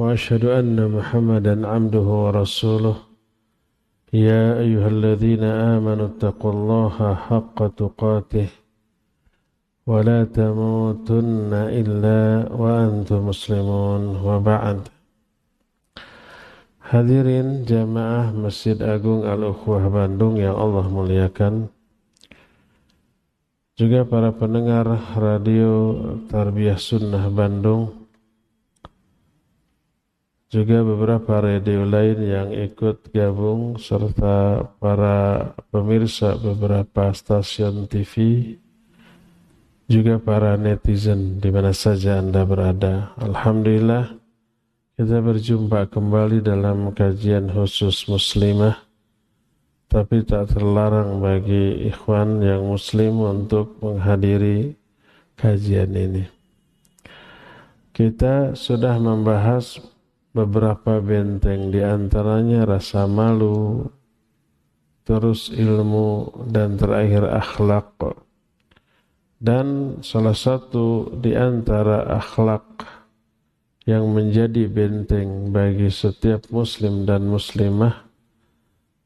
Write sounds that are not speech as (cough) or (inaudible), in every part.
وأشهد أن محمدا عبده ورسوله يا أيها الذين آمنوا اتقوا الله حق تقاته ولا تموتن إلا وأنتم مسلمون وبعد Hadirin jamaah Masjid Agung Al-Ukhwah Bandung yang Allah muliakan juga para pendengar radio Tarbiyah Sunnah Bandung juga beberapa radio lain yang ikut gabung serta para pemirsa beberapa stasiun TV juga para netizen di mana saja Anda berada. Alhamdulillah kita berjumpa kembali dalam kajian khusus muslimah tapi tak terlarang bagi ikhwan yang muslim untuk menghadiri kajian ini. Kita sudah membahas beberapa benteng di antaranya rasa malu, terus ilmu dan terakhir akhlak. Dan salah satu di antara akhlak yang menjadi benteng bagi setiap muslim dan muslimah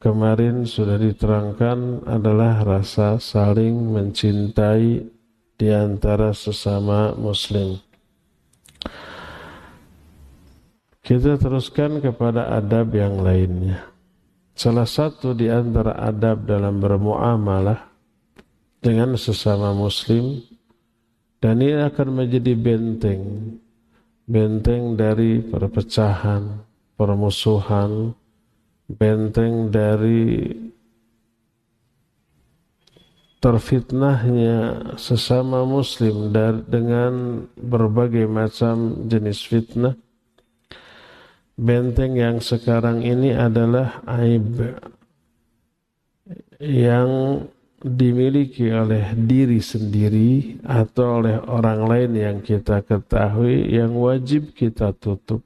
kemarin sudah diterangkan adalah rasa saling mencintai di antara sesama muslim. Kita teruskan kepada adab yang lainnya. Salah satu di antara adab dalam bermuamalah dengan sesama muslim dan ini akan menjadi benteng benteng dari perpecahan, permusuhan, benteng dari terfitnahnya sesama muslim dengan berbagai macam jenis fitnah benteng yang sekarang ini adalah aib yang dimiliki oleh diri sendiri atau oleh orang lain yang kita ketahui yang wajib kita tutup.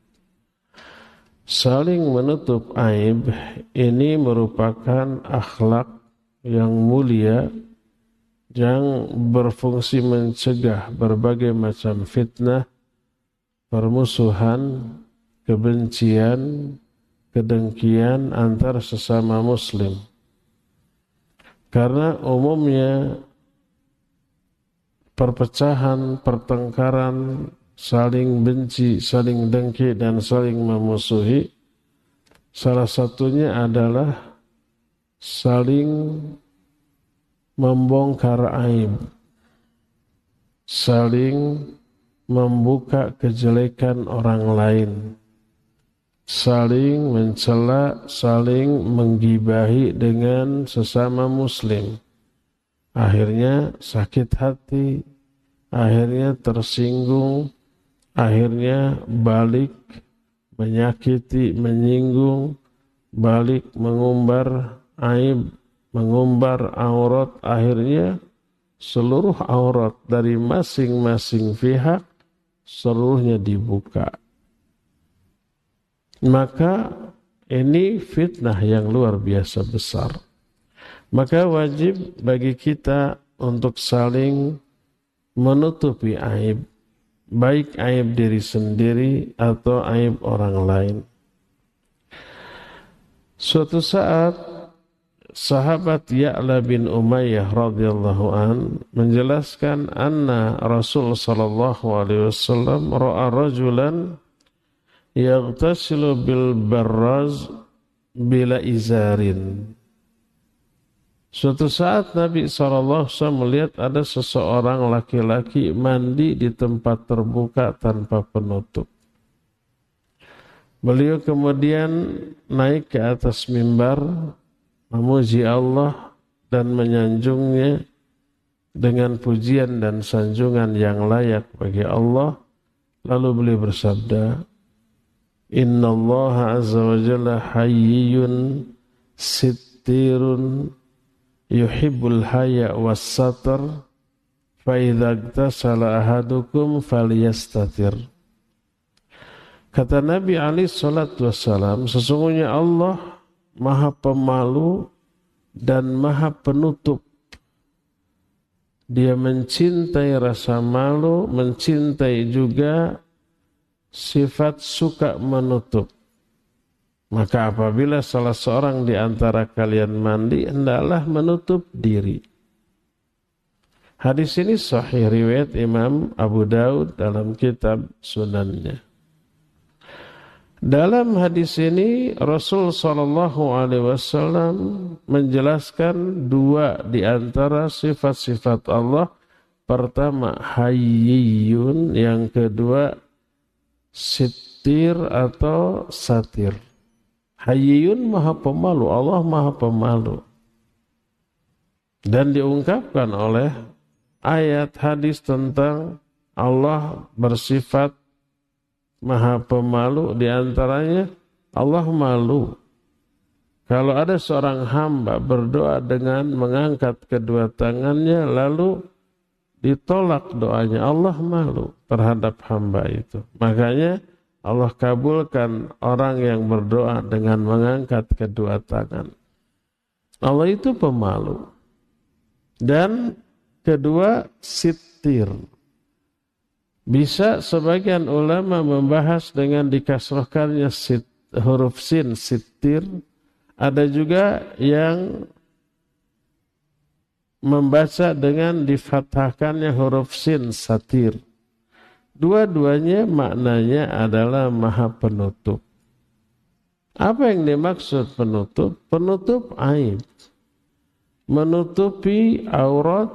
Saling menutup aib ini merupakan akhlak yang mulia yang berfungsi mencegah berbagai macam fitnah, permusuhan, kebencian, kedengkian antar sesama muslim. Karena umumnya perpecahan, pertengkaran, saling benci, saling dengki dan saling memusuhi salah satunya adalah saling membongkar aib, saling membuka kejelekan orang lain saling mencela, saling menggibahi dengan sesama muslim. Akhirnya sakit hati, akhirnya tersinggung, akhirnya balik menyakiti, menyinggung, balik mengumbar aib, mengumbar aurat, akhirnya seluruh aurat dari masing-masing pihak seluruhnya dibuka maka ini fitnah yang luar biasa besar. Maka wajib bagi kita untuk saling menutupi aib, baik aib diri sendiri atau aib orang lain. Suatu saat sahabat Ya'la bin Umayyah radhiyallahu an menjelaskan anna Rasul sallallahu alaihi wasallam ra'a rajulan yaghtasilu bil barraz bila izarin. Suatu saat Nabi SAW melihat ada seseorang laki-laki mandi di tempat terbuka tanpa penutup. Beliau kemudian naik ke atas mimbar, memuji Allah dan menyanjungnya dengan pujian dan sanjungan yang layak bagi Allah. Lalu beliau bersabda, Inna Allah azza wa jalla hayyun sittirun yuhibbul haya was satar fa idza iktasala ahadukum falyastatir Kata Nabi Ali salatu wassalam, sesungguhnya Allah maha pemalu dan maha penutup. Dia mencintai rasa malu, mencintai juga sifat suka menutup. Maka apabila salah seorang di antara kalian mandi, hendaklah menutup diri. Hadis ini sahih riwayat Imam Abu Daud dalam kitab sunannya. Dalam hadis ini Rasul Shallallahu Alaihi Wasallam menjelaskan dua di antara sifat-sifat Allah. Pertama hayyun, yang kedua sitir atau satir. Hayyun maha pemalu, Allah maha pemalu. Dan diungkapkan oleh ayat hadis tentang Allah bersifat maha pemalu di antaranya Allah malu. Kalau ada seorang hamba berdoa dengan mengangkat kedua tangannya lalu ditolak doanya, Allah malu terhadap hamba itu. Makanya Allah kabulkan orang yang berdoa dengan mengangkat kedua tangan. Allah itu pemalu. Dan kedua sitir. Bisa sebagian ulama membahas dengan dikasrohkannya sit, huruf sin, sitir. Ada juga yang membaca dengan difathahkannya huruf sin, satir. Dua-duanya maknanya adalah maha penutup. Apa yang dimaksud penutup? Penutup aib. Menutupi aurat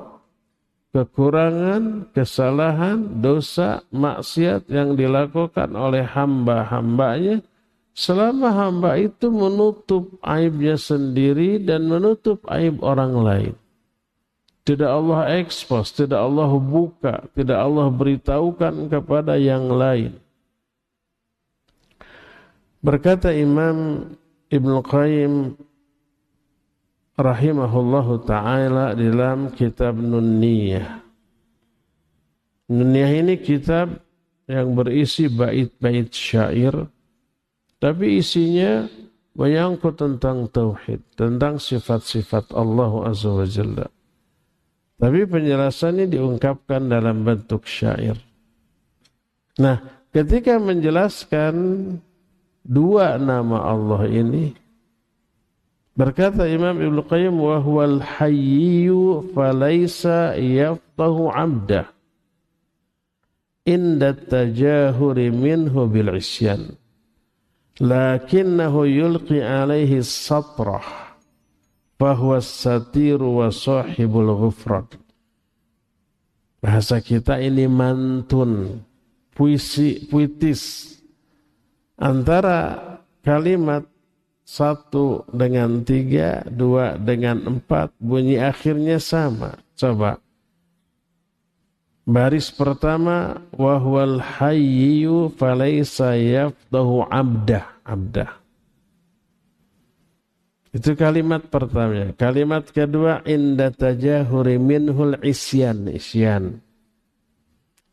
kekurangan, kesalahan, dosa, maksiat yang dilakukan oleh hamba-hambanya selama hamba itu menutup aibnya sendiri dan menutup aib orang lain. Tidak Allah ekspos, tidak Allah buka, tidak Allah beritahukan kepada yang lain. Berkata Imam Ibn Qayyim rahimahullahu taala dalam kitab Nunniyah. Nunniyah ini kitab yang berisi bait-bait syair tapi isinya menyangkut tentang tauhid, tentang sifat-sifat Allah Azza wa Jalla. Tapi penjelasannya diungkapkan dalam bentuk syair. Nah, ketika menjelaskan dua nama Allah ini, Berkata Imam Ibn Qayyim hayyu falaysa yaftahu 'abda inda tajahuri minhu bil isyan lakinnahu yulqi alaihi satrah fahuwa satiru wa sahibul ghufran bahasa kita ini mantun puisi puitis antara kalimat satu dengan tiga, dua dengan empat, bunyi akhirnya sama. Coba. Baris pertama, wahwal hayyu falaysa yafdahu abdah. Abdah. Itu kalimat pertama. Kalimat kedua, inda tajahuri minhul isyan. Isyan.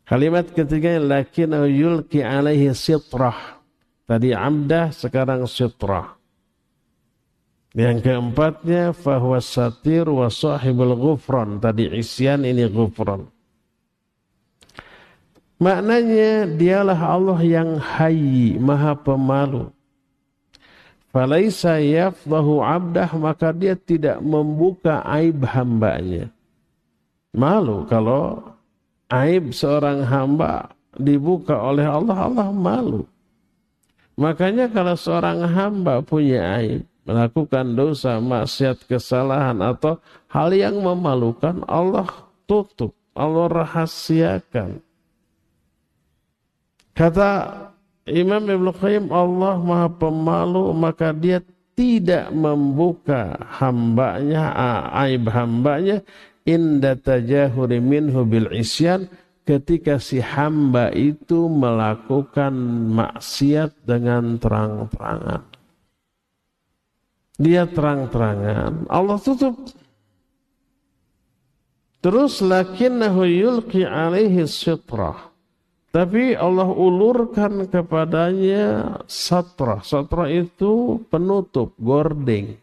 Kalimat ketiga, lakin yulki alaihi sitrah. Tadi abdah, sekarang sitrah. Yang keempatnya fahuwa satir wa sahibul ghufran. Tadi isyan ini ghufran. Maknanya dialah Allah yang hayy, maha pemalu. Falaisa yafdahu abdah maka dia tidak membuka aib hambanya. Malu kalau aib seorang hamba dibuka oleh Allah, Allah malu. Makanya kalau seorang hamba punya aib, melakukan dosa, maksiat, kesalahan atau hal yang memalukan Allah tutup, Allah rahasiakan. Kata Imam Ibn Qayyim Allah maha pemalu maka dia tidak membuka hambanya, aib hambanya inda tajahuri minhu bil isyan ketika si hamba itu melakukan maksiat dengan terang-terangan. Dia terang-terangan, Allah tutup. Terus lakinnahu yulqi alaihi sitrah. Tapi Allah ulurkan kepadanya satra. Satra itu penutup, gording.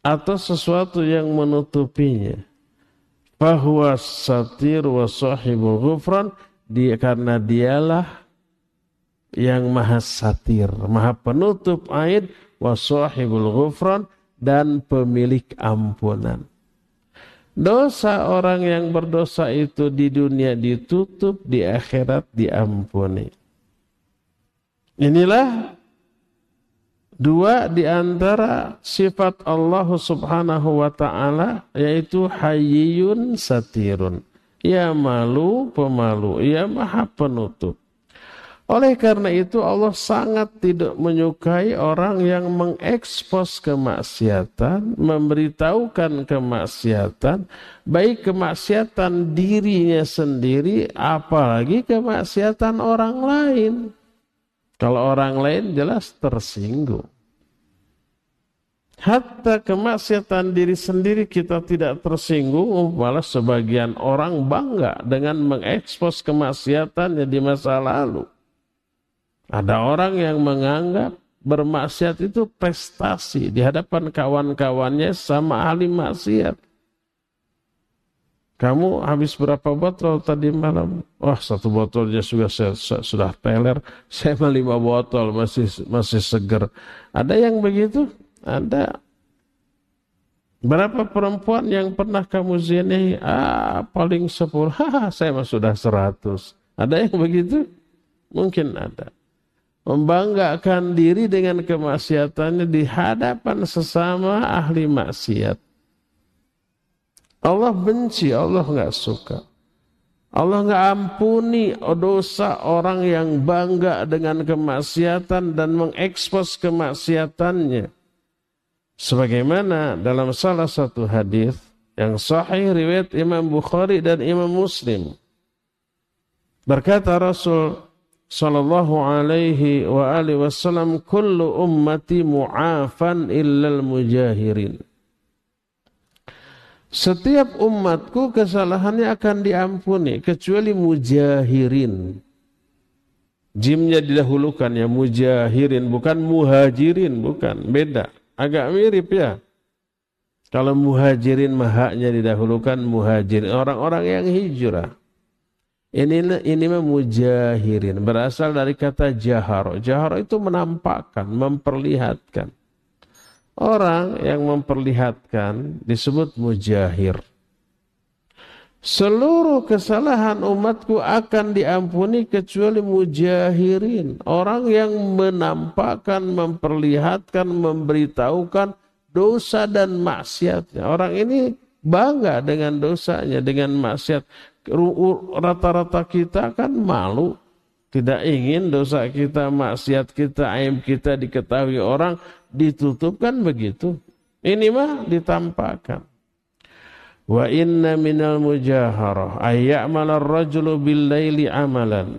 Atau sesuatu yang menutupinya bahwa satir wa sahibul ghufran dia karena dialah yang maha satir, maha penutup aid wa sahibul ghufran dan pemilik ampunan. Dosa orang yang berdosa itu di dunia ditutup, di akhirat diampuni. Inilah Dua di antara sifat Allah Subhanahu wa taala yaitu hayyun satirun. Ya malu, pemalu, ya maha penutup. Oleh karena itu Allah sangat tidak menyukai orang yang mengekspos kemaksiatan, memberitahukan kemaksiatan, baik kemaksiatan dirinya sendiri apalagi kemaksiatan orang lain. Kalau orang lain jelas tersinggung. Hatta kemaksiatan diri sendiri kita tidak tersinggung, malah sebagian orang bangga dengan mengekspos kemaksiatannya di masa lalu. Ada orang yang menganggap bermaksiat itu prestasi di hadapan kawan-kawannya sama ahli maksiat. Kamu habis berapa botol tadi malam? Wah satu botolnya sudah sudah teler. (laughs) Saya mah lima botol masih masih seger. Ada yang begitu? Ada. Berapa perempuan yang pernah kamu zini? Ah paling sepuluh. (laughs) Haha saya mah sudah seratus. Ada yang begitu? Mungkin ada. Membanggakan diri dengan kemaksiatannya di hadapan sesama ahli maksiat. Allah benci, Allah nggak suka. Allah nggak ampuni dosa orang yang bangga dengan kemaksiatan dan mengekspos kemaksiatannya. Sebagaimana dalam salah satu hadis yang sahih riwayat Imam Bukhari dan Imam Muslim. Berkata Rasul sallallahu alaihi wa alihi wasallam kullu ummati mu'afan illal mujahirin. Setiap umatku kesalahannya akan diampuni kecuali mujahirin. Jimnya didahulukan ya mujahirin bukan muhajirin bukan beda agak mirip ya. Kalau muhajirin mahaknya didahulukan muhajirin orang-orang yang hijrah. Ini ini mujahirin berasal dari kata jaharo. Jaharo itu menampakkan, memperlihatkan. Orang yang memperlihatkan disebut mujahir. Seluruh kesalahan umatku akan diampuni kecuali mujahirin. Orang yang menampakkan, memperlihatkan, memberitahukan dosa dan maksiatnya. Orang ini bangga dengan dosanya, dengan maksiat. Rata-rata kita kan malu. Tidak ingin dosa kita, maksiat kita, aib kita diketahui orang ditutupkan begitu. Ini mah ditampakkan. Wa inna minal mujaharah ayya'mal ar-rajulu bil laili amalan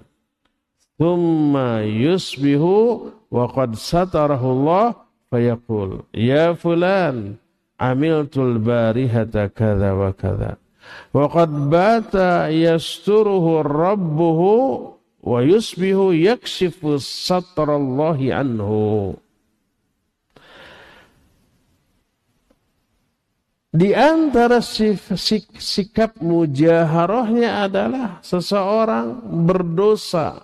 thumma yusbihu wa qad satarahu Allah fayaqul ya fulan amiltul barihata kadza wa kadza wa qad bata yasturuhu rabbuhu wa yusbihu yakshifu satrallahi anhu Di antara sik sikap mujaharahnya adalah seseorang berdosa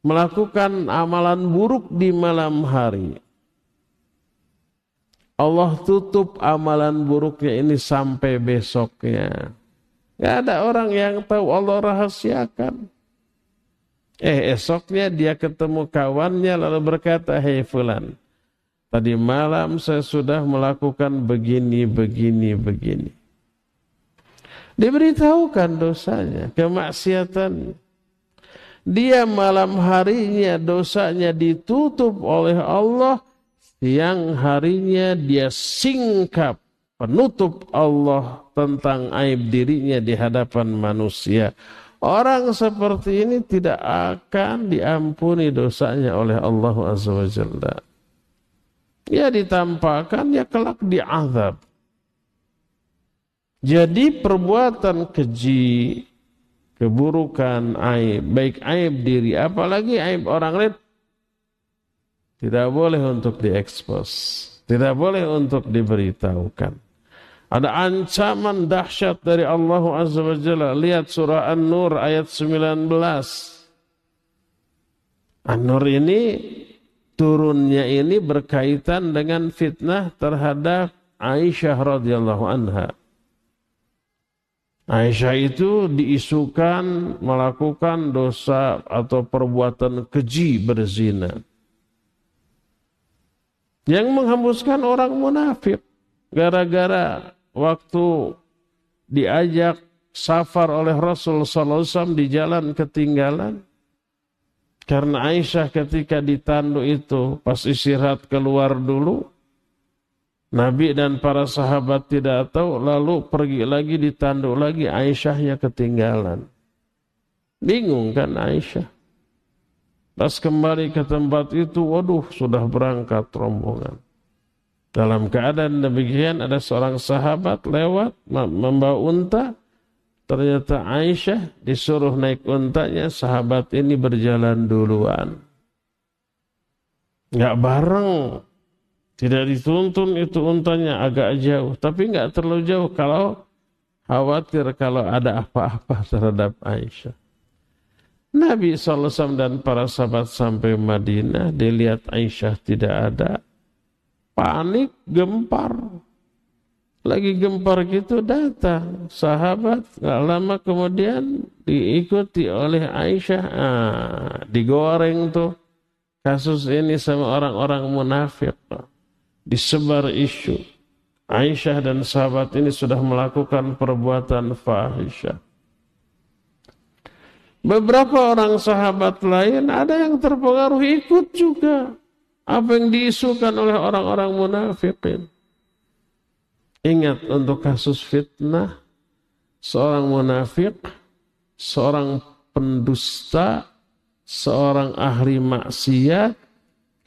melakukan amalan buruk di malam hari. Allah tutup amalan buruknya ini sampai besoknya. Gak ada orang yang tahu Allah rahasiakan. Eh esoknya dia ketemu kawannya lalu berkata, Hei fulan, Tadi malam saya sudah melakukan begini, begini, begini. Diberitahukan dosanya, kemaksiatan. Dia malam harinya dosanya ditutup oleh Allah, siang harinya dia singkap penutup Allah tentang aib dirinya di hadapan manusia. Orang seperti ini tidak akan diampuni dosanya oleh Allah Azza wa Jalla. Ya ditampakkan, ya kelak diazab. Jadi perbuatan keji, keburukan, aib, baik aib diri, apalagi aib orang lain, tidak boleh untuk diekspos, tidak boleh untuk diberitahukan. Ada ancaman dahsyat dari Allah Azza wa Jalla. Lihat surah An-Nur ayat 19. An-Nur ini turunnya ini berkaitan dengan fitnah terhadap Aisyah radhiyallahu anha. Aisyah itu diisukan melakukan dosa atau perbuatan keji berzina. Yang menghembuskan orang munafik. Gara-gara waktu diajak safar oleh Rasul SAW di jalan ketinggalan. Karena Aisyah ketika ditandu itu pas istirahat keluar dulu. Nabi dan para sahabat tidak tahu, lalu pergi lagi ditanduk lagi, Aisyahnya ketinggalan. Bingung kan Aisyah. Pas kembali ke tempat itu, waduh sudah berangkat rombongan. Dalam keadaan demikian ada seorang sahabat lewat membawa unta. Ternyata Aisyah disuruh naik untanya, sahabat ini berjalan duluan. Gak bareng tidak dituntun itu untanya agak jauh, tapi nggak terlalu jauh kalau khawatir kalau ada apa-apa terhadap Aisyah. Nabi SAW dan para sahabat sampai Madinah, dilihat Aisyah tidak ada, panik, gempar. Lagi gempar gitu datang. Sahabat, nggak lama kemudian diikuti oleh Aisyah, ah, digoreng tuh. Kasus ini sama orang-orang munafik. Disebar isu. Aisyah dan sahabat ini sudah melakukan perbuatan fahisyah. Beberapa orang sahabat lain ada yang terpengaruh ikut juga apa yang diisukan oleh orang-orang munafikin. Ingat untuk kasus fitnah seorang munafik, seorang pendusta, seorang ahli maksiat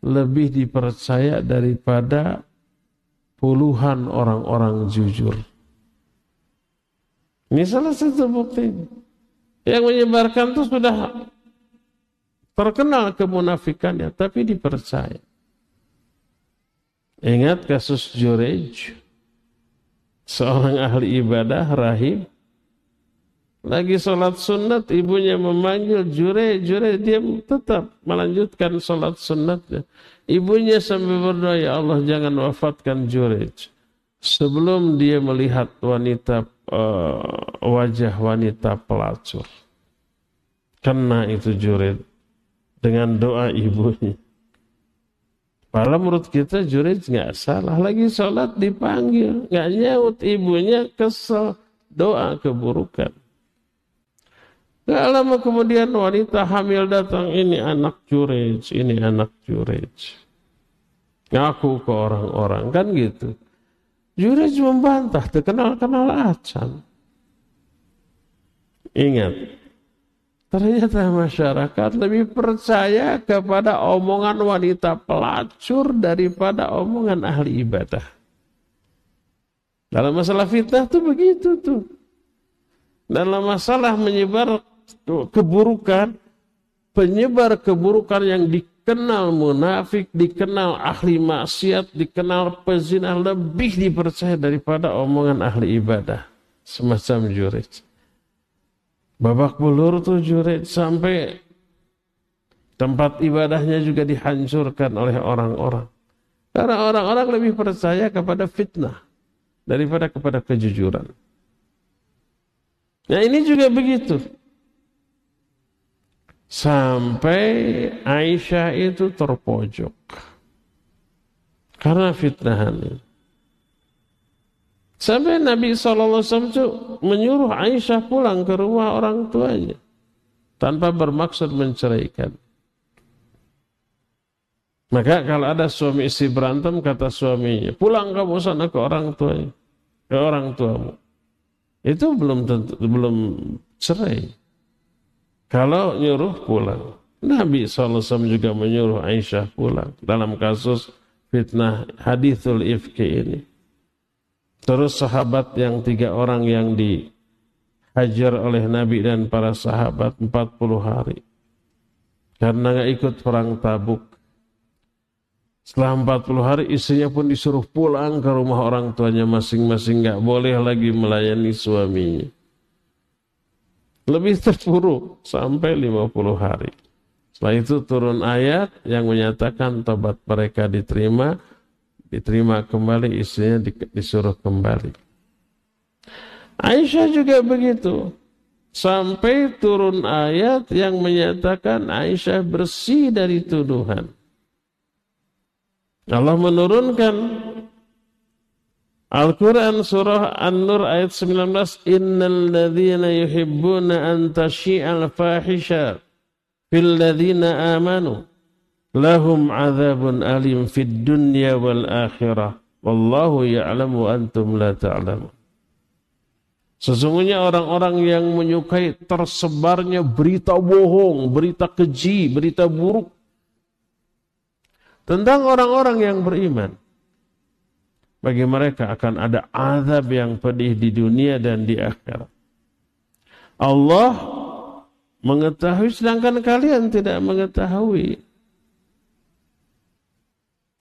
lebih dipercaya daripada puluhan orang-orang jujur. Ini salah satu bukti. Yang menyebarkan itu sudah terkenal kemunafikannya, tapi dipercaya. Ingat kasus Jurej, seorang ahli ibadah, rahim, lagi sholat sunat, ibunya memanggil jure, jure, dia tetap melanjutkan sholat sunatnya. Ibunya sambil berdoa, ya Allah jangan wafatkan jure. Sebelum dia melihat wanita, uh, wajah wanita pelacur. Kena itu jure dengan doa ibunya. Padahal menurut kita jure nggak salah. Lagi sholat dipanggil. nggak nyaut ibunya kesel. Doa keburukan. Gak lama kemudian wanita hamil datang, ini anak curej, ini anak curej. Ngaku ke orang-orang, kan gitu. Jurej membantah, terkenal-kenal acan. Ingat, ternyata masyarakat lebih percaya kepada omongan wanita pelacur daripada omongan ahli ibadah. Dalam masalah fitnah tuh begitu tuh. Dalam masalah menyebar keburukan, penyebar keburukan yang dikenal munafik, dikenal ahli maksiat, dikenal pezina lebih dipercaya daripada omongan ahli ibadah. Semacam jurid. Babak bulur tuh jurid sampai tempat ibadahnya juga dihancurkan oleh orang-orang. Karena orang-orang lebih percaya kepada fitnah daripada kepada kejujuran. Nah ini juga begitu. Sampai Aisyah itu terpojok. Karena fitnahan ini. Sampai Nabi SAW menyuruh Aisyah pulang ke rumah orang tuanya. Tanpa bermaksud menceraikan. Maka kalau ada suami istri berantem, kata suaminya, pulang kamu sana ke orang tuanya. ke orang tuamu. Itu belum tentu, belum cerai. Kalau nyuruh pulang. Nabi SAW juga menyuruh Aisyah pulang dalam kasus fitnah hadithul ifki ini. Terus sahabat yang tiga orang yang dihajar oleh Nabi dan para sahabat 40 hari. Karena nggak ikut perang tabuk. Setelah 40 hari istrinya pun disuruh pulang ke rumah orang tuanya masing-masing. nggak boleh lagi melayani suaminya. Lebih terpuruk sampai 50 hari. Setelah itu turun ayat yang menyatakan tobat mereka diterima, diterima kembali, istrinya disuruh kembali. Aisyah juga begitu. Sampai turun ayat yang menyatakan Aisyah bersih dari tuduhan. Allah menurunkan Al-Quran surah An-Nur ayat 19 Innal ladhina yuhibbuna an tashi'al fahisha fil ladhina amanu lahum azabun alim fid dunya wal akhirah wallahu ya'lamu antum la ta'lamun Sesungguhnya orang-orang yang menyukai tersebarnya berita bohong, berita keji, berita buruk tentang orang-orang yang beriman. Bagi mereka akan ada azab yang pedih di dunia dan di akhirat. Allah mengetahui sedangkan kalian tidak mengetahui.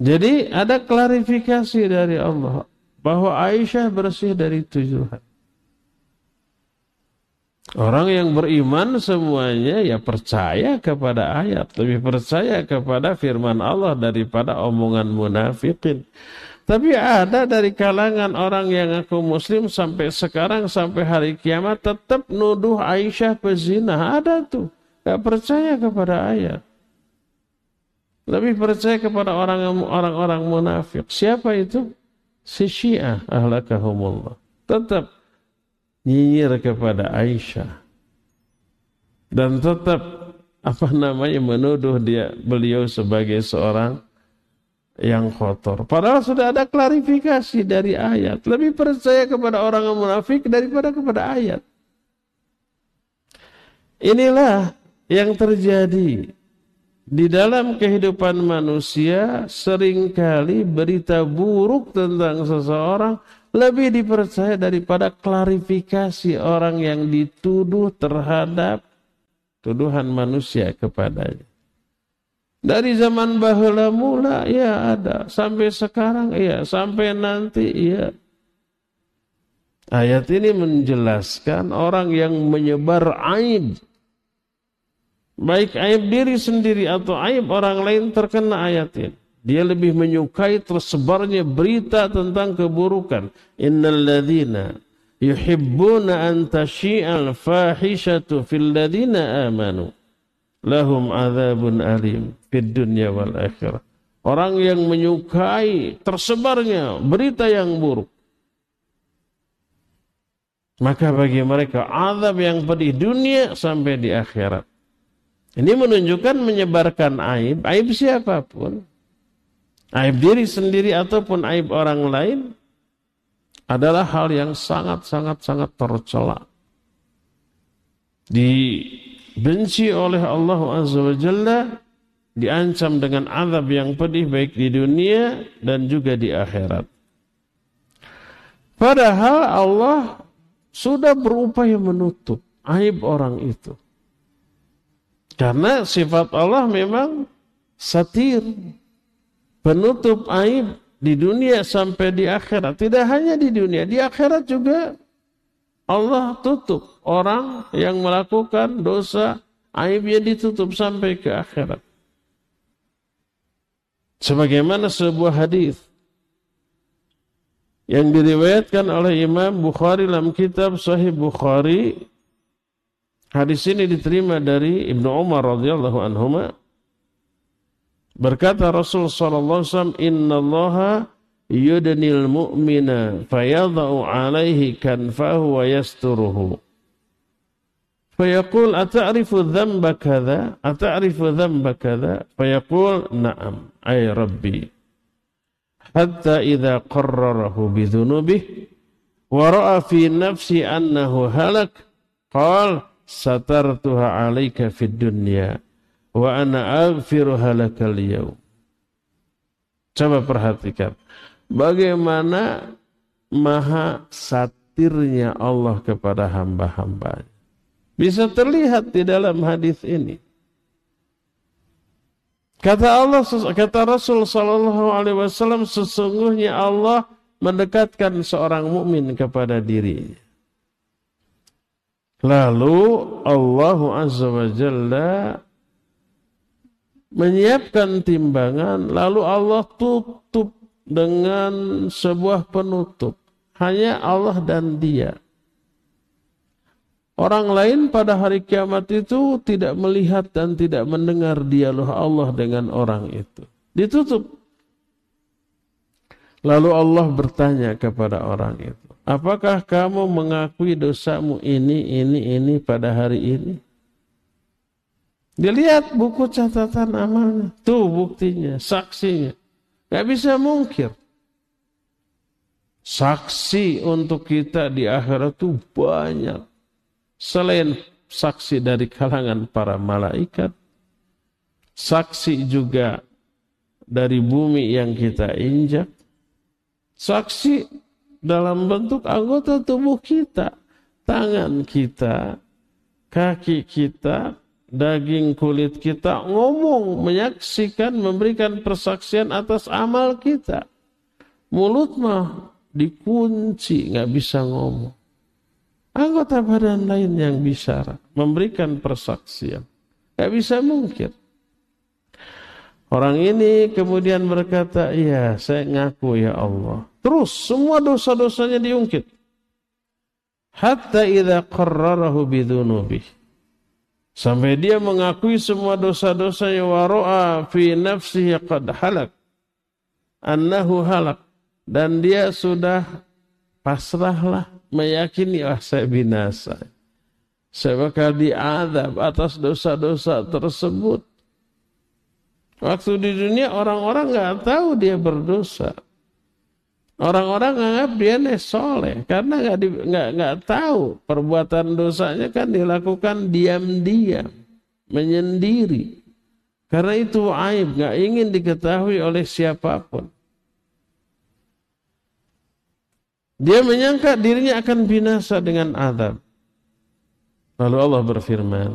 Jadi ada klarifikasi dari Allah bahwa Aisyah bersih dari tujuan. Orang yang beriman semuanya ya percaya kepada ayat, lebih percaya kepada firman Allah daripada omongan munafikin. Tapi ada dari kalangan orang yang aku muslim sampai sekarang sampai hari kiamat tetap nuduh Aisyah pezina. Ada tuh. Gak percaya kepada ayat. Lebih percaya kepada orang-orang munafik. Siapa itu? Si Syiah ahlakahumullah. Tetap nyinyir kepada Aisyah. Dan tetap apa namanya menuduh dia beliau sebagai seorang yang kotor. Padahal sudah ada klarifikasi dari ayat. Lebih percaya kepada orang yang munafik daripada kepada ayat. Inilah yang terjadi di dalam kehidupan manusia sering kali berita buruk tentang seseorang lebih dipercaya daripada klarifikasi orang yang dituduh terhadap tuduhan manusia kepadanya. Dari zaman bahula mula ya ada, sampai sekarang ya, sampai nanti ya. Ayat ini menjelaskan orang yang menyebar aib baik aib diri sendiri atau aib orang lain terkena ayat ini. Dia lebih menyukai tersebarnya berita tentang keburukan. Innal ladzina yuhibbuna an tashi'al fahishatu fil ladzina amanu lahum adzabun alim fid dunya wal akhirah. Orang yang menyukai tersebarnya berita yang buruk. Maka bagi mereka azab yang pedih dunia sampai di akhirat. Ini menunjukkan menyebarkan aib, aib siapa pun. Aib diri sendiri ataupun aib orang lain adalah hal yang sangat-sangat-sangat tercela. Di benci oleh Allah Azza wa Jalla, diancam dengan azab yang pedih baik di dunia dan juga di akhirat. Padahal Allah sudah berupaya menutup aib orang itu. Karena sifat Allah memang satir, penutup aib di dunia sampai di akhirat. Tidak hanya di dunia, di akhirat juga Allah tutup orang yang melakukan dosa aibnya ditutup sampai ke akhirat. Sebagaimana sebuah hadis yang diriwayatkan oleh Imam Bukhari dalam kitab Sahih Bukhari. Hadis ini diterima dari Ibnu Umar radhiyallahu anhu. Berkata Rasul sallallahu alaihi wasallam, "Inna Allaha yudnil mu'mina fayadha'u alaihi kanfahu wa yasturuhu fayaqul ata'rifu dhanba kadha? Ata'rifu dhanba kadha? Fayaqul na'am ay rabbi. Hatta idza qarrarahu bidhunubihi wa ra'a fi nafsi annahu halak qal satartuha 'alaika fid dunya wa ana aghfiru halakal yaum coba perhatikan bagaimana maha satirnya Allah kepada hamba-hambanya bisa terlihat di dalam hadis ini Kata Allah, kata Rasul Sallallahu Alaihi Wasallam, sesungguhnya Allah mendekatkan seorang mukmin kepada dirinya. Lalu Allah Azza wa Jalla menyiapkan timbangan, lalu Allah tutup dengan sebuah penutup. Hanya Allah dan dia. Orang lain pada hari kiamat itu tidak melihat dan tidak mendengar dialog Allah dengan orang itu. Ditutup. Lalu Allah bertanya kepada orang itu, apakah kamu mengakui dosamu ini, ini, ini pada hari ini? Dilihat buku catatan amalnya. Tuh buktinya, saksinya. Gak bisa mungkir. Saksi untuk kita di akhirat itu banyak selain saksi dari kalangan para malaikat, saksi juga dari bumi yang kita injak, saksi dalam bentuk anggota tubuh kita, tangan kita, kaki kita, daging kulit kita, ngomong, menyaksikan, memberikan persaksian atas amal kita. Mulut mah dikunci, nggak bisa ngomong anggota badan lain yang bisa memberikan persaksian. Gak bisa mungkin. Orang ini kemudian berkata, iya saya ngaku ya Allah. Terus semua dosa-dosanya diungkit. Hatta idha qarrarahu bidunubih. Sampai dia mengakui semua dosa-dosanya waro'a fi nafsihi qad halak. Annahu halak. Dan dia sudah pasrahlah meyakini ah saya binasa. Saya bakal diadab atas dosa-dosa tersebut. Waktu di dunia orang-orang nggak tahu dia berdosa. Orang-orang nganggap dia soleh karena nggak nggak nggak tahu perbuatan dosanya kan dilakukan diam-diam, menyendiri. Karena itu aib, nggak ingin diketahui oleh siapa pun. Dia menyangka dirinya akan binasa dengan azab. Lalu Allah berfirman,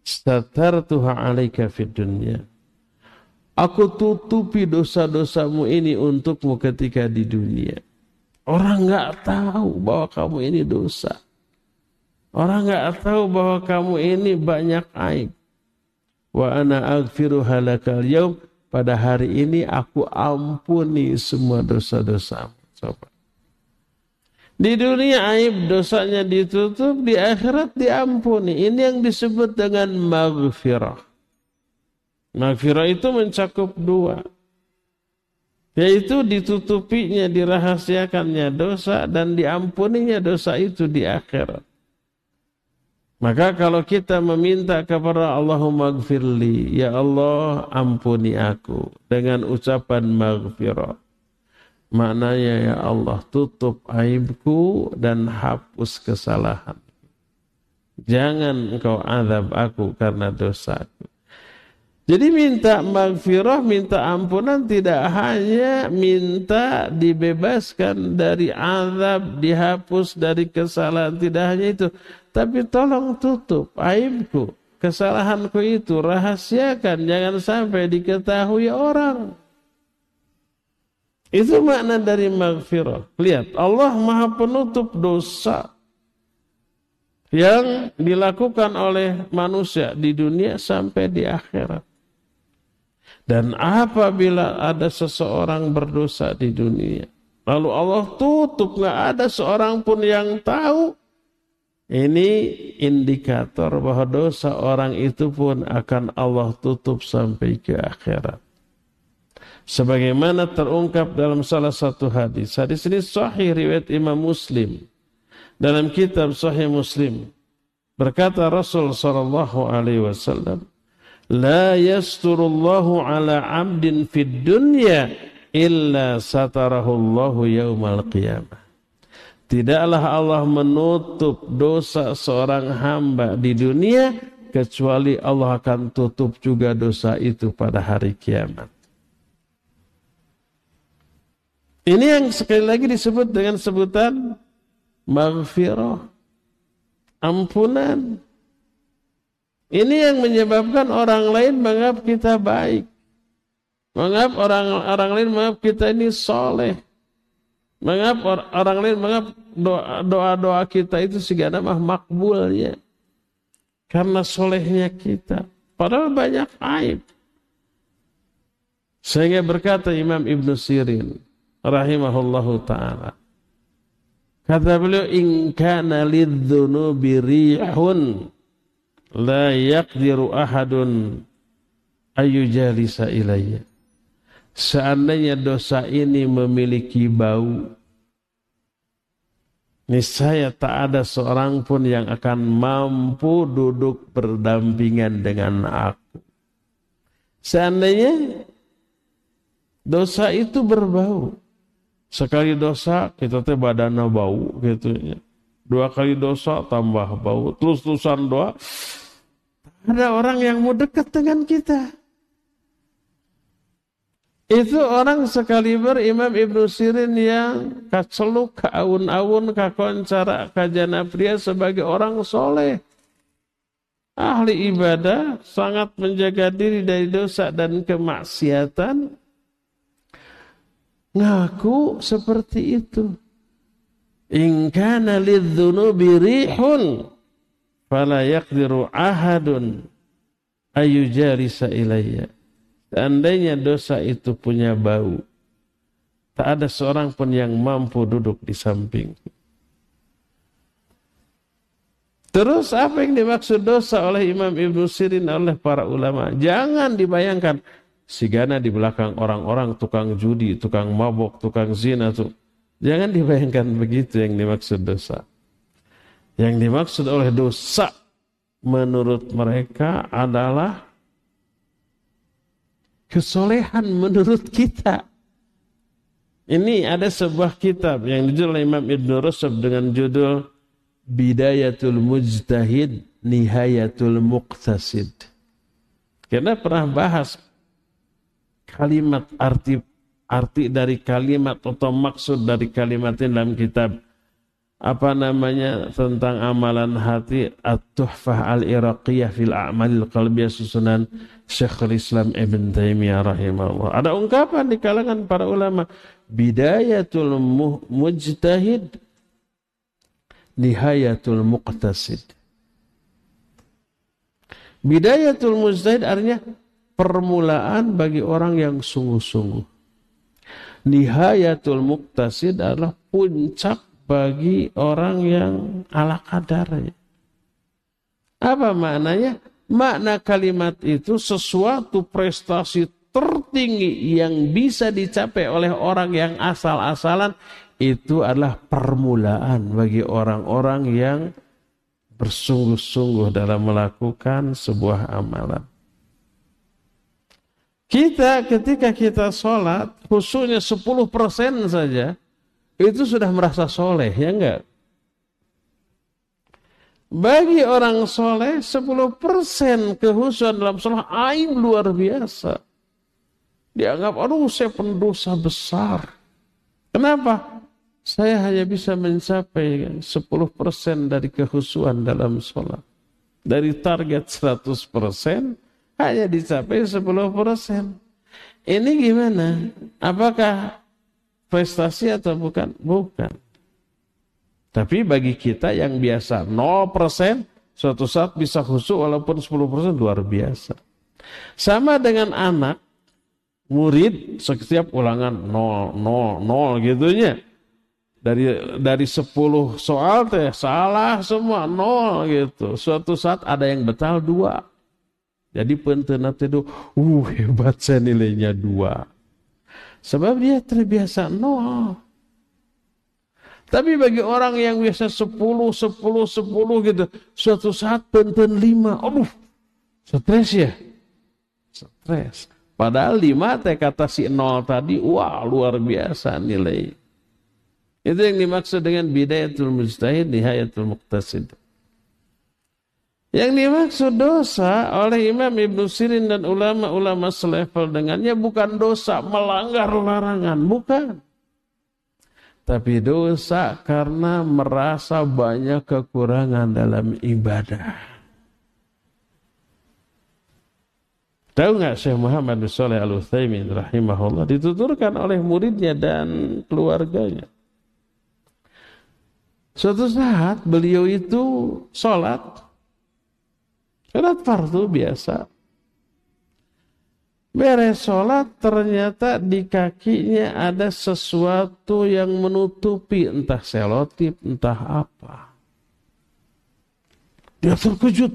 "Satartuha 'alaika fid dunya." Aku tutupi dosa-dosamu ini untukmu ketika di dunia. Orang nggak tahu bahwa kamu ini dosa. Orang nggak tahu bahwa kamu ini banyak aib. Wa ana aghfiru halakal yaum. Pada hari ini aku ampuni semua dosa-dosamu. Coba. Di dunia aib dosanya ditutup, di akhirat diampuni. Ini yang disebut dengan maghfirah. Maghfirah itu mencakup dua. Yaitu ditutupinya, dirahasiakannya dosa dan diampuninya dosa itu di akhirat. Maka kalau kita meminta kepada Allahumma gfirli, Ya Allah ampuni aku dengan ucapan maghfirah. Maknanya ya Allah tutup aibku dan hapus kesalahan. Jangan engkau azab aku karena dosaku. Jadi minta maghfirah, minta ampunan tidak hanya minta dibebaskan dari azab, dihapus dari kesalahan, tidak hanya itu. Tapi tolong tutup aibku, kesalahanku itu, rahasiakan, jangan sampai diketahui orang. Itu makna dari maghfirah. Lihat, Allah maha penutup dosa yang dilakukan oleh manusia di dunia sampai di akhirat. Dan apabila ada seseorang berdosa di dunia, lalu Allah tutup, nggak ada seorang pun yang tahu, ini indikator bahwa dosa orang itu pun akan Allah tutup sampai ke akhirat sebagaimana terungkap dalam salah satu hadis. Hadis ini sahih riwayat Imam Muslim. Dalam kitab Sahih Muslim berkata Rasul sallallahu alaihi wasallam, "La yasturullahu ala 'abdin fid dunya illa satarahu Allahu yaumal qiyamah." Tidaklah Allah menutup dosa seorang hamba di dunia kecuali Allah akan tutup juga dosa itu pada hari kiamat. Ini yang sekali lagi disebut dengan sebutan maghfirah, ampunan. Ini yang menyebabkan orang lain menganggap kita baik. Menganggap orang orang lain menganggap kita ini soleh. Menganggap or, orang lain menganggap doa-doa kita itu segala mah makbulnya. Karena solehnya kita. Padahal banyak aib. Sehingga berkata Imam Ibn Sirin rahimahullahu taala. Kata beliau in kana lidzunubi rihun la yaqdiru ahadun ayyujalisa ilayya. Seandainya dosa ini memiliki bau, niscaya tak ada seorang pun yang akan mampu duduk berdampingan dengan aku. Seandainya dosa itu berbau, Sekali dosa kita teh badannya bau gitu ya. Dua kali dosa tambah bau. Terus terusan doa. Ada orang yang mau dekat dengan kita. Itu orang sekali Imam Ibnu Sirin yang kaceluk, kaun-aun, kakoncara, kajana pria sebagai orang soleh. Ahli ibadah sangat menjaga diri dari dosa dan kemaksiatan ngaku seperti itu. In kana lidzunubi rihun fala yaqdiru ahadun ayujalisa ilayya. Seandainya dosa itu punya bau, tak ada seorang pun yang mampu duduk di samping. Terus apa yang dimaksud dosa oleh Imam Ibn Sirin oleh para ulama? Jangan dibayangkan Sigana di belakang orang-orang tukang judi, tukang mabok, tukang zina tuh. Jangan dibayangkan begitu yang dimaksud dosa. Yang dimaksud oleh dosa menurut mereka adalah kesolehan menurut kita. Ini ada sebuah kitab yang dijual oleh Imam Ibn Rusab dengan judul Bidayatul Mujtahid Nihayatul Muqtasid. Kita pernah bahas kalimat arti arti dari kalimat atau maksud dari kalimat dalam kitab apa namanya tentang amalan hati At-Tuhfah Al-Iraqiyah fil A'malil Qalbiyah susunan Syekhul Islam Ibn Taimiyah rahimahullah. Ada ungkapan di kalangan para ulama bidayatul mujtahid nihayatul muqtasid. Bidayatul mujtahid artinya permulaan bagi orang yang sungguh-sungguh. Nihayatul muktasid adalah puncak bagi orang yang ala kadarnya. Apa maknanya? Makna kalimat itu sesuatu prestasi tertinggi yang bisa dicapai oleh orang yang asal-asalan itu adalah permulaan bagi orang-orang yang bersungguh-sungguh dalam melakukan sebuah amalan. Kita ketika kita sholat, khususnya 10% saja, itu sudah merasa soleh, ya enggak? Bagi orang soleh, 10% kehusuan dalam sholat, aib luar biasa. Dianggap, aduh saya pendosa besar. Kenapa? Saya hanya bisa mencapai 10% dari kehusuan dalam sholat. Dari target 100%, hanya dicapai 10%. Ini gimana? Apakah prestasi atau bukan? Bukan. Tapi bagi kita yang biasa 0%, suatu saat bisa khusyuk walaupun 10% luar biasa. Sama dengan anak, murid setiap ulangan 0, 0, 0 gitunya. Dari dari 10 soal teh salah semua 0 gitu. Suatu saat ada yang betal dua. Jadi pentena itu, uh hebat saya nilainya dua. Sebab dia terbiasa nol. Tapi bagi orang yang biasa sepuluh, sepuluh, sepuluh gitu, suatu saat penten lima, aduh, stres ya, stres. Padahal lima teh kata si nol tadi, wah luar biasa nilai. Itu yang dimaksud dengan bidayatul mujtahid, nihayatul muqtasid. Yang dimaksud dosa oleh Imam Ibn Sirin dan ulama-ulama selevel dengannya bukan dosa melanggar larangan, bukan. Tapi dosa karena merasa banyak kekurangan dalam ibadah. Tahu nggak Syekh Muhammad bin Saleh Al Utsaimin rahimahullah dituturkan oleh muridnya dan keluarganya. Suatu saat beliau itu sholat, sholat fardu biasa. Beres sholat ternyata di kakinya ada sesuatu yang menutupi entah selotip, entah apa. Dia terkejut.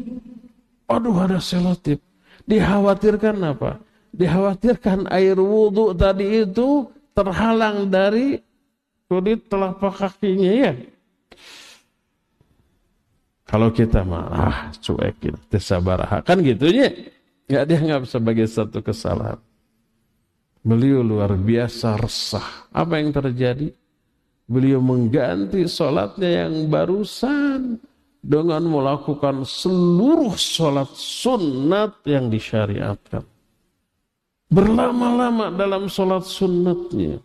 Aduh ada selotip. Dikhawatirkan apa? Dikhawatirkan air wudhu tadi itu terhalang dari kulit telapak kakinya ya. Kalau kita marah, cuekin, sabar, kan gitunya. Nggak dianggap sebagai satu kesalahan. Beliau luar biasa resah. Apa yang terjadi? Beliau mengganti sholatnya yang barusan dengan melakukan seluruh sholat sunat yang disyariatkan. Berlama-lama dalam sholat sunatnya.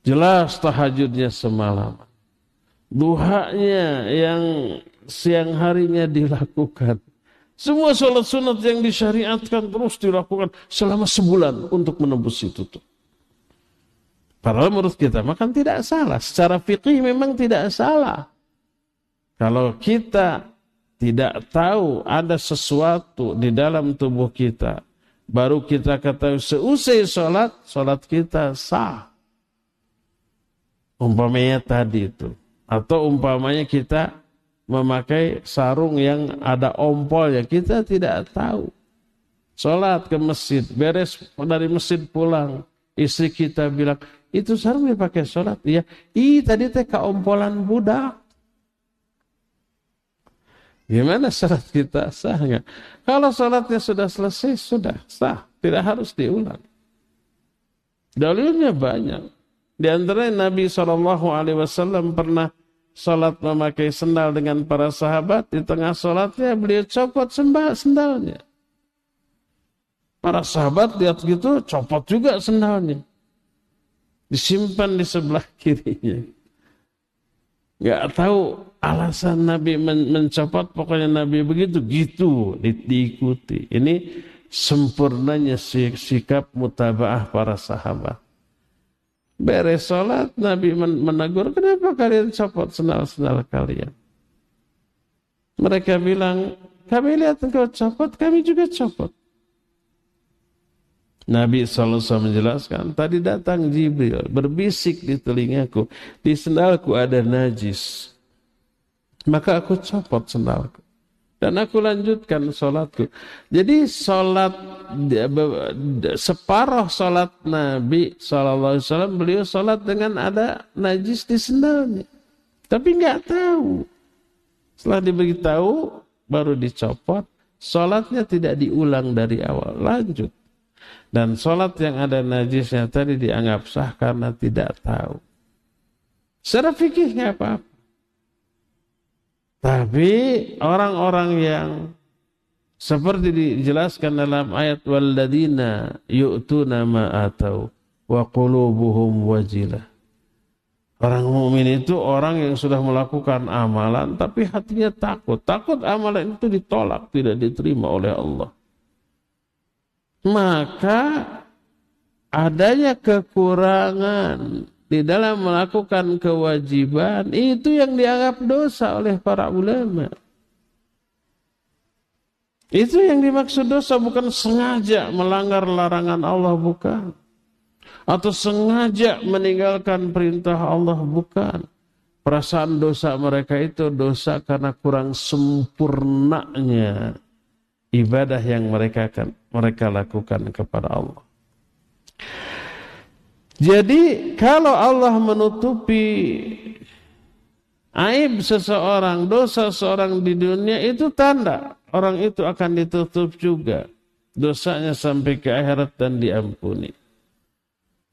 Jelas tahajudnya semalam. Duhanya yang siang harinya dilakukan. Semua sholat sunat yang disyariatkan terus dilakukan selama sebulan untuk menembus itu. Tuh. Padahal menurut kita makan tidak salah. Secara fikih memang tidak salah. Kalau kita tidak tahu ada sesuatu di dalam tubuh kita, baru kita ketahui seusai sholat, sholat kita sah. Umpamanya tadi itu. Atau umpamanya kita memakai sarung yang ada ompolnya, kita tidak tahu. Sholat ke masjid, beres dari masjid pulang. Istri kita bilang, itu sarung dipakai sholat. Iya, ih tadi teh keompolan budak. Gimana sholat kita sah nggak? Kalau sholatnya sudah selesai, sudah sah. Tidak harus diulang. Dalilnya banyak. Di antara Nabi SAW pernah sholat memakai sendal dengan para sahabat. Di tengah sholatnya beliau copot sembah sendalnya. Para sahabat lihat gitu, copot juga sendalnya. Disimpan di sebelah kirinya. Gak tahu alasan Nabi men mencopot, pokoknya Nabi begitu, gitu di diikuti. Ini sempurnanya sikap mutabaah para sahabat. Beres sholat, Nabi menegur, kenapa kalian copot sendal-sendal kalian? Mereka bilang, kami lihat engkau copot, kami juga copot. Nabi SAW menjelaskan, tadi datang Jibril berbisik di telingaku, di sendalku ada najis. Maka aku copot sendalku. Dan aku lanjutkan sholatku. Jadi sholat, separuh sholat Nabi SAW, beliau sholat dengan ada najis di sendalnya. Tapi nggak tahu. Setelah diberitahu, baru dicopot. Sholatnya tidak diulang dari awal. Lanjut. Dan sholat yang ada najisnya tadi dianggap sah karena tidak tahu. Secara fikih nggak apa-apa. Tapi orang-orang yang seperti dijelaskan dalam ayat waladina yu'tuna ma atau wa qulubuhum wajilah. Orang mukmin itu orang yang sudah melakukan amalan tapi hatinya takut. Takut amalan itu ditolak, tidak diterima oleh Allah maka adanya kekurangan di dalam melakukan kewajiban itu yang dianggap dosa oleh para ulama. Itu yang dimaksud dosa bukan sengaja melanggar larangan Allah bukan. Atau sengaja meninggalkan perintah Allah bukan. Perasaan dosa mereka itu dosa karena kurang sempurnanya ibadah yang mereka mereka lakukan kepada Allah. Jadi kalau Allah menutupi aib seseorang, dosa seseorang di dunia itu tanda orang itu akan ditutup juga dosanya sampai ke akhirat dan diampuni.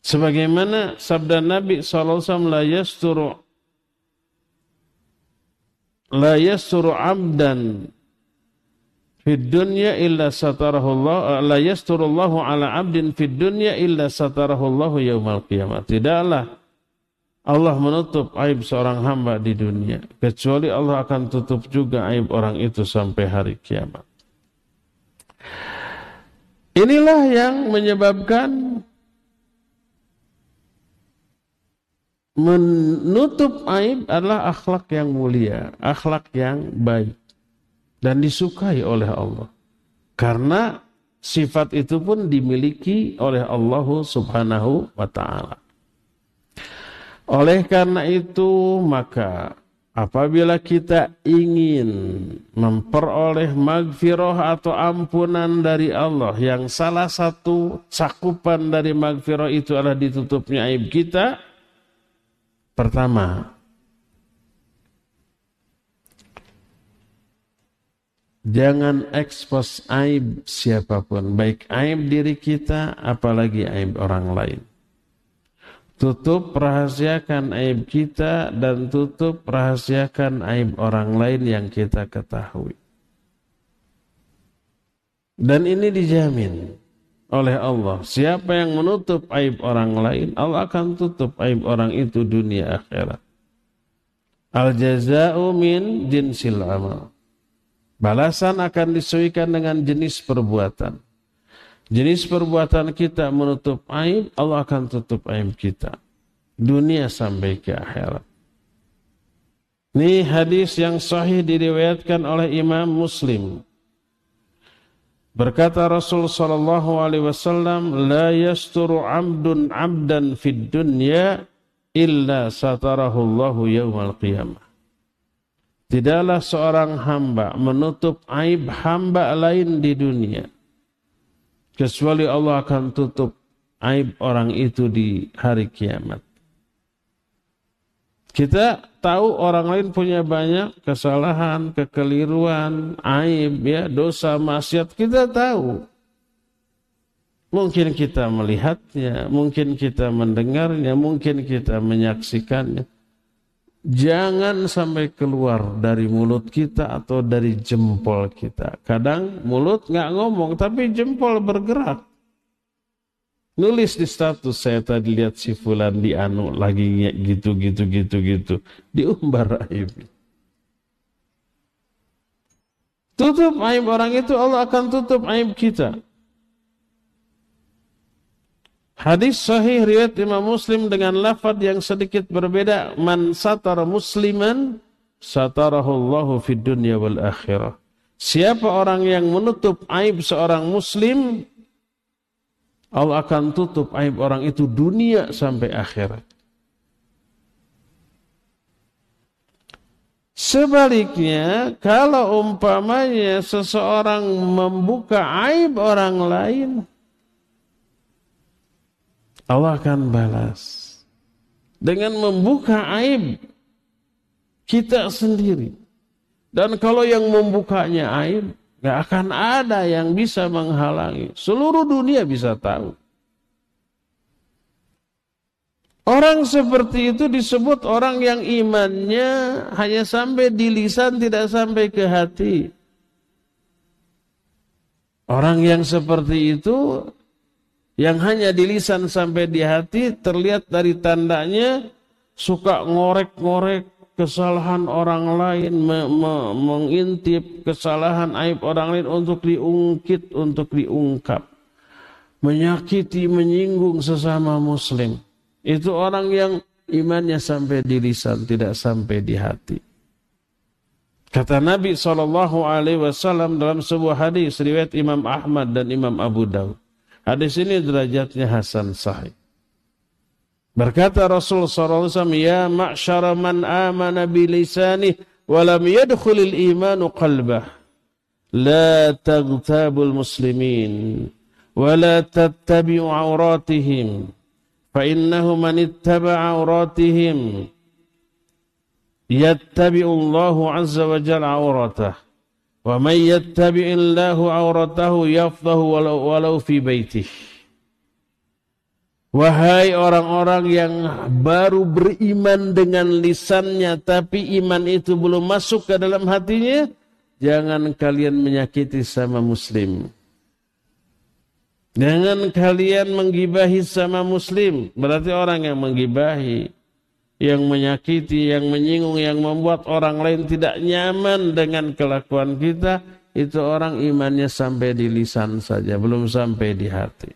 Sebagaimana sabda Nabi SAW, la yasturu la yasturu abdan fid dunya illa satarahu Allah la yasturullahu ala abdin fid dunya illa satarahu Allah yaumal qiyamah. Tidaklah Allah menutup aib seorang hamba di dunia kecuali Allah akan tutup juga aib orang itu sampai hari kiamat. Inilah yang menyebabkan menutup aib adalah akhlak yang mulia, akhlak yang baik dan disukai oleh Allah. Karena sifat itu pun dimiliki oleh Allah Subhanahu wa taala. Oleh karena itu, maka apabila kita ingin memperoleh magfirah atau ampunan dari Allah yang salah satu cakupan dari magfirah itu adalah ditutupnya aib kita, Pertama, jangan ekspos aib siapa pun, baik aib diri kita, apalagi aib orang lain. Tutup rahasiakan aib kita dan tutup rahasiakan aib orang lain yang kita ketahui. Dan ini dijamin oleh Allah. Siapa yang menutup aib orang lain, Allah akan tutup aib orang itu dunia akhirat. Al jaza'u min jinsil amal. Balasan akan disesuaikan dengan jenis perbuatan. Jenis perbuatan kita menutup aib, Allah akan tutup aib kita. Dunia sampai ke akhirat. Ini hadis yang sahih diriwayatkan oleh Imam Muslim Berkata Rasul sallallahu alaihi wasallam, "La yasturu 'abdun 'abdan fid dunya illa satarahu Allahu yaumal qiyamah." Tidaklah seorang hamba menutup aib hamba lain di dunia kecuali Allah akan tutup aib orang itu di hari kiamat. Kita tahu orang lain punya banyak kesalahan, kekeliruan, aib, ya, dosa, maksiat. Kita tahu. Mungkin kita melihatnya, mungkin kita mendengarnya, mungkin kita menyaksikannya. Jangan sampai keluar dari mulut kita atau dari jempol kita. Kadang mulut nggak ngomong, tapi jempol bergerak. Nulis di status saya tadi lihat si fulan di anu lagi gitu gitu gitu gitu. Diumbar aib. Tutup aib orang itu Allah akan tutup aib kita. Hadis sahih riwayat Imam Muslim dengan lafaz yang sedikit berbeda, man satara musliman satarahullahu fid dunya wal akhirah. Siapa orang yang menutup aib seorang muslim, Allah akan tutup aib orang itu dunia sampai akhirat. Sebaliknya, kalau umpamanya seseorang membuka aib orang lain, Allah akan balas dengan membuka aib kita sendiri. Dan kalau yang membukanya aib, Gak akan ada yang bisa menghalangi. Seluruh dunia bisa tahu. Orang seperti itu disebut orang yang imannya hanya sampai di lisan tidak sampai ke hati. Orang yang seperti itu yang hanya di lisan sampai di hati terlihat dari tandanya suka ngorek-ngorek kesalahan orang lain, me, me, mengintip kesalahan aib orang lain untuk diungkit, untuk diungkap. Menyakiti, menyinggung sesama muslim. Itu orang yang imannya sampai di lisan, tidak sampai di hati. Kata Nabi Wasallam dalam sebuah hadis riwayat Imam Ahmad dan Imam Abu Dawud. Hadis ini derajatnya Hasan Sahih. Berkata Rasul SAW, Ya ma'syara man amana bilisanih, walam yadkhulil imanu qalbah. La taghtabul muslimin, wala tattabi'u awratihim. فإنه من اتبع عوراتهم يتبع الله عز وجل عورته Wa may yattabi'illahu auratahu yafdahu walau, fi baitih. Wahai orang-orang yang baru beriman dengan lisannya tapi iman itu belum masuk ke dalam hatinya, jangan kalian menyakiti sama muslim. Jangan kalian menggibahi sama muslim, berarti orang yang menggibahi yang menyakiti, yang menyinggung, yang membuat orang lain tidak nyaman dengan kelakuan kita, itu orang imannya sampai di lisan saja, belum sampai di hati.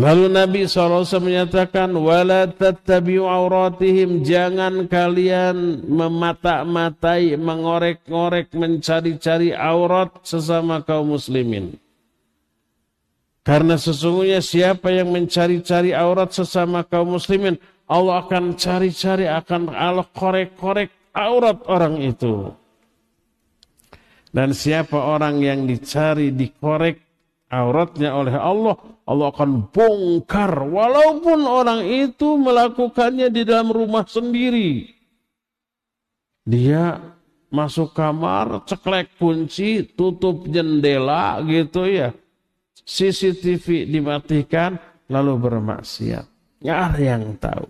Lalu Nabi SAW menyatakan, wala tattabi'u auratihim, jangan kalian memata-matai, mengorek-ngorek, mencari-cari aurat sesama kaum muslimin. Karena sesungguhnya siapa yang mencari-cari aurat sesama kaum muslimin, Allah akan cari-cari, akan Allah korek-korek aurat orang itu. Dan siapa orang yang dicari, dikorek auratnya oleh Allah, Allah akan bongkar walaupun orang itu melakukannya di dalam rumah sendiri. Dia masuk kamar, ceklek kunci, tutup jendela gitu ya. CCTV dimatikan lalu bermaksiat. Nggak ada yang tahu.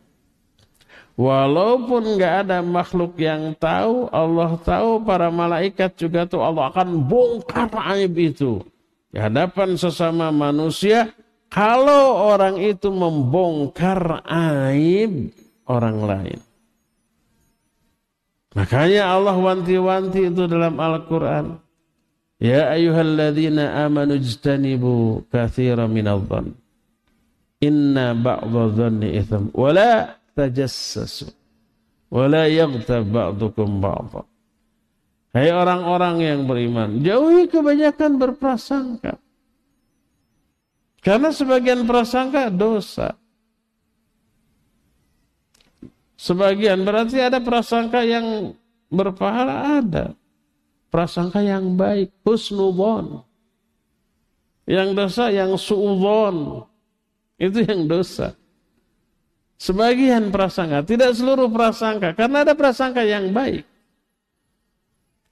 Walaupun nggak ada makhluk yang tahu, Allah tahu, para malaikat juga tahu. Allah akan bongkar aib itu di hadapan sesama manusia kalau orang itu membongkar aib orang lain. Makanya Allah wanti-wanti itu dalam Al-Quran. Ya ayuhalladzina amanu jtanibu kathira minadhan. Inna ba'dha dhanni itham. Wala tajassasu. Wala yaghtab ba'dukum ba'dha. Hai orang-orang yang beriman, jauhi kebanyakan berprasangka. Karena sebagian prasangka dosa. Sebagian berarti ada prasangka yang berpahala ada. Prasangka yang baik, husnubon. Yang dosa yang su'udhon. Itu yang dosa. Sebagian prasangka, tidak seluruh prasangka. Karena ada prasangka yang baik.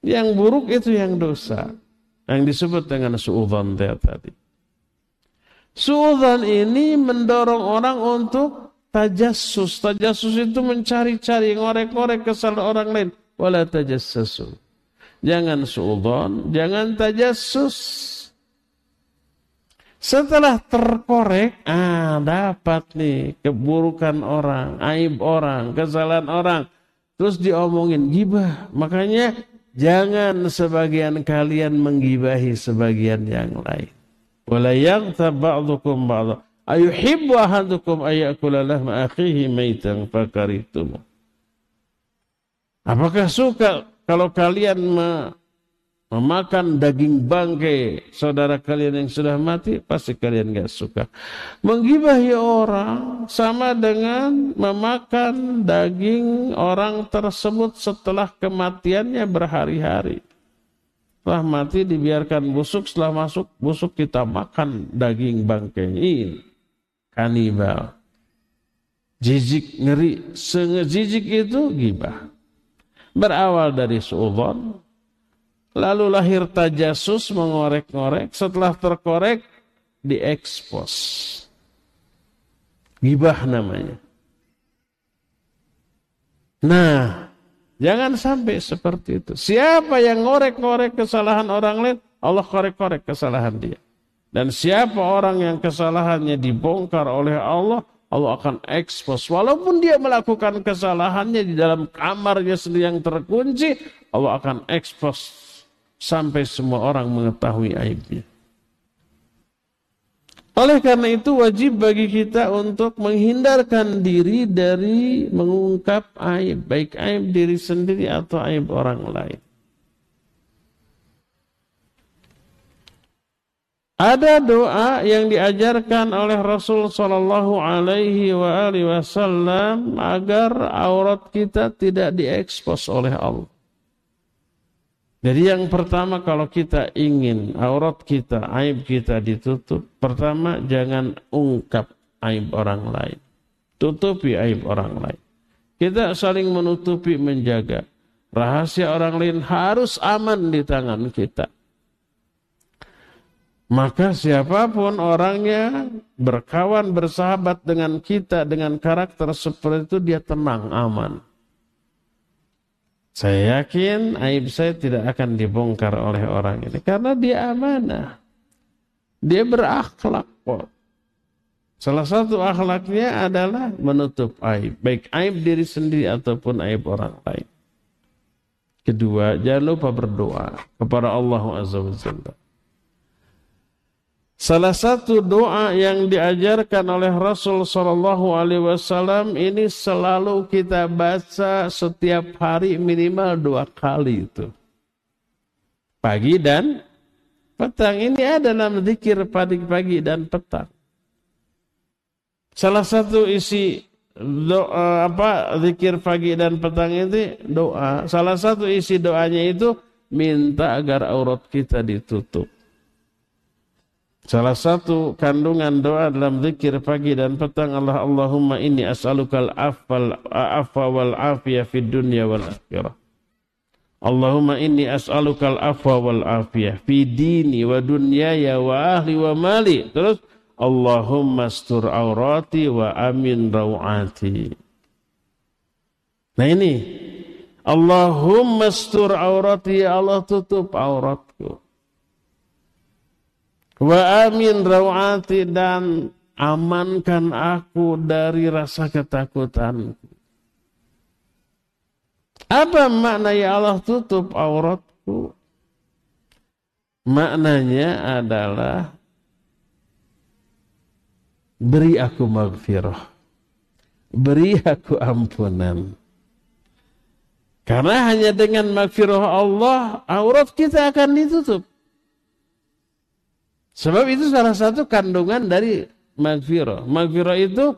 Yang buruk itu yang dosa. Yang disebut dengan su'udhan tadi. Su'udhan ini mendorong orang untuk tajassus. Tajassus itu mencari-cari, ngorek-ngorek kesalahan orang lain. Wala tajassasu. Jangan su'udhan, jangan tajassus. Setelah terkorek, ah dapat nih keburukan orang, aib orang, kesalahan orang. Terus diomongin gibah. Makanya Jangan sebagian kalian menggibahi sebagian yang lain. Wala yaghtab ba'dukum ba'dha. Ayuhibbu ahadukum ayakula lahma akhihi maitan fakaritum. Apakah suka kalau kalian memakan daging bangkai saudara kalian yang sudah mati pasti kalian gak suka. Menggibahi orang sama dengan memakan daging orang tersebut setelah kematiannya berhari-hari. Setelah mati dibiarkan busuk setelah masuk busuk kita makan daging bangkai. Ini kanibal. Jijik ngeri. Sengejijik itu gibah berawal dari suudon Lalu lahir tajasus mengorek-ngorek. Setelah terkorek, diekspos. Gibah namanya. Nah, jangan sampai seperti itu. Siapa yang ngorek-ngorek kesalahan orang lain, Allah korek-korek kesalahan dia. Dan siapa orang yang kesalahannya dibongkar oleh Allah, Allah akan ekspos. Walaupun dia melakukan kesalahannya di dalam kamarnya sendiri yang terkunci, Allah akan ekspos sampai semua orang mengetahui aibnya. Oleh karena itu wajib bagi kita untuk menghindarkan diri dari mengungkap aib, baik aib diri sendiri atau aib orang lain. Ada doa yang diajarkan oleh Rasul Shallallahu Alaihi Wasallam agar aurat kita tidak diekspos oleh Allah. Jadi yang pertama kalau kita ingin aurat kita, aib kita ditutup, pertama jangan ungkap aib orang lain. Tutupi aib orang lain. Kita saling menutupi, menjaga. Rahasia orang lain harus aman di tangan kita. Maka siapa pun orangnya berkawan, bersahabat dengan kita, dengan karakter seperti itu, dia tenang, aman. Saya yakin aib saya tidak akan dibongkar oleh orang ini. Karena dia amanah. Dia berakhlak kok. Salah satu akhlaknya adalah menutup aib. Baik aib diri sendiri ataupun aib orang lain. Kedua, jangan lupa berdoa kepada Allah Azza wa. Salah satu doa yang diajarkan oleh Rasul Shallallahu Alaihi Wasallam ini selalu kita baca setiap hari minimal dua kali itu. Pagi dan petang ini ada dalam zikir pagi-pagi dan petang. Salah satu isi doa apa zikir pagi dan petang itu doa. Salah satu isi doanya itu minta agar aurat kita ditutup. Salah satu kandungan doa dalam zikir pagi dan petang Allah Allahumma inni as'alukal afal afa wal afiyah fid dunya wal akhirah. Allahumma inni as'alukal afwa wal afiyah fi dini wa dunyaya wa ahli wa mali. Terus Allahumma astur aurati wa amin rawati. Nah ini Allahumma astur aurati ya Allah tutup auratku. Wa amin rawati dan amankan aku dari rasa ketakutan. Apa makna ya Allah tutup auratku? Maknanya adalah beri aku maghfirah. Beri aku ampunan. Karena hanya dengan maghfirah Allah, aurat kita akan ditutup. Sebab itu salah satu kandungan dari magfirah. Magfirah itu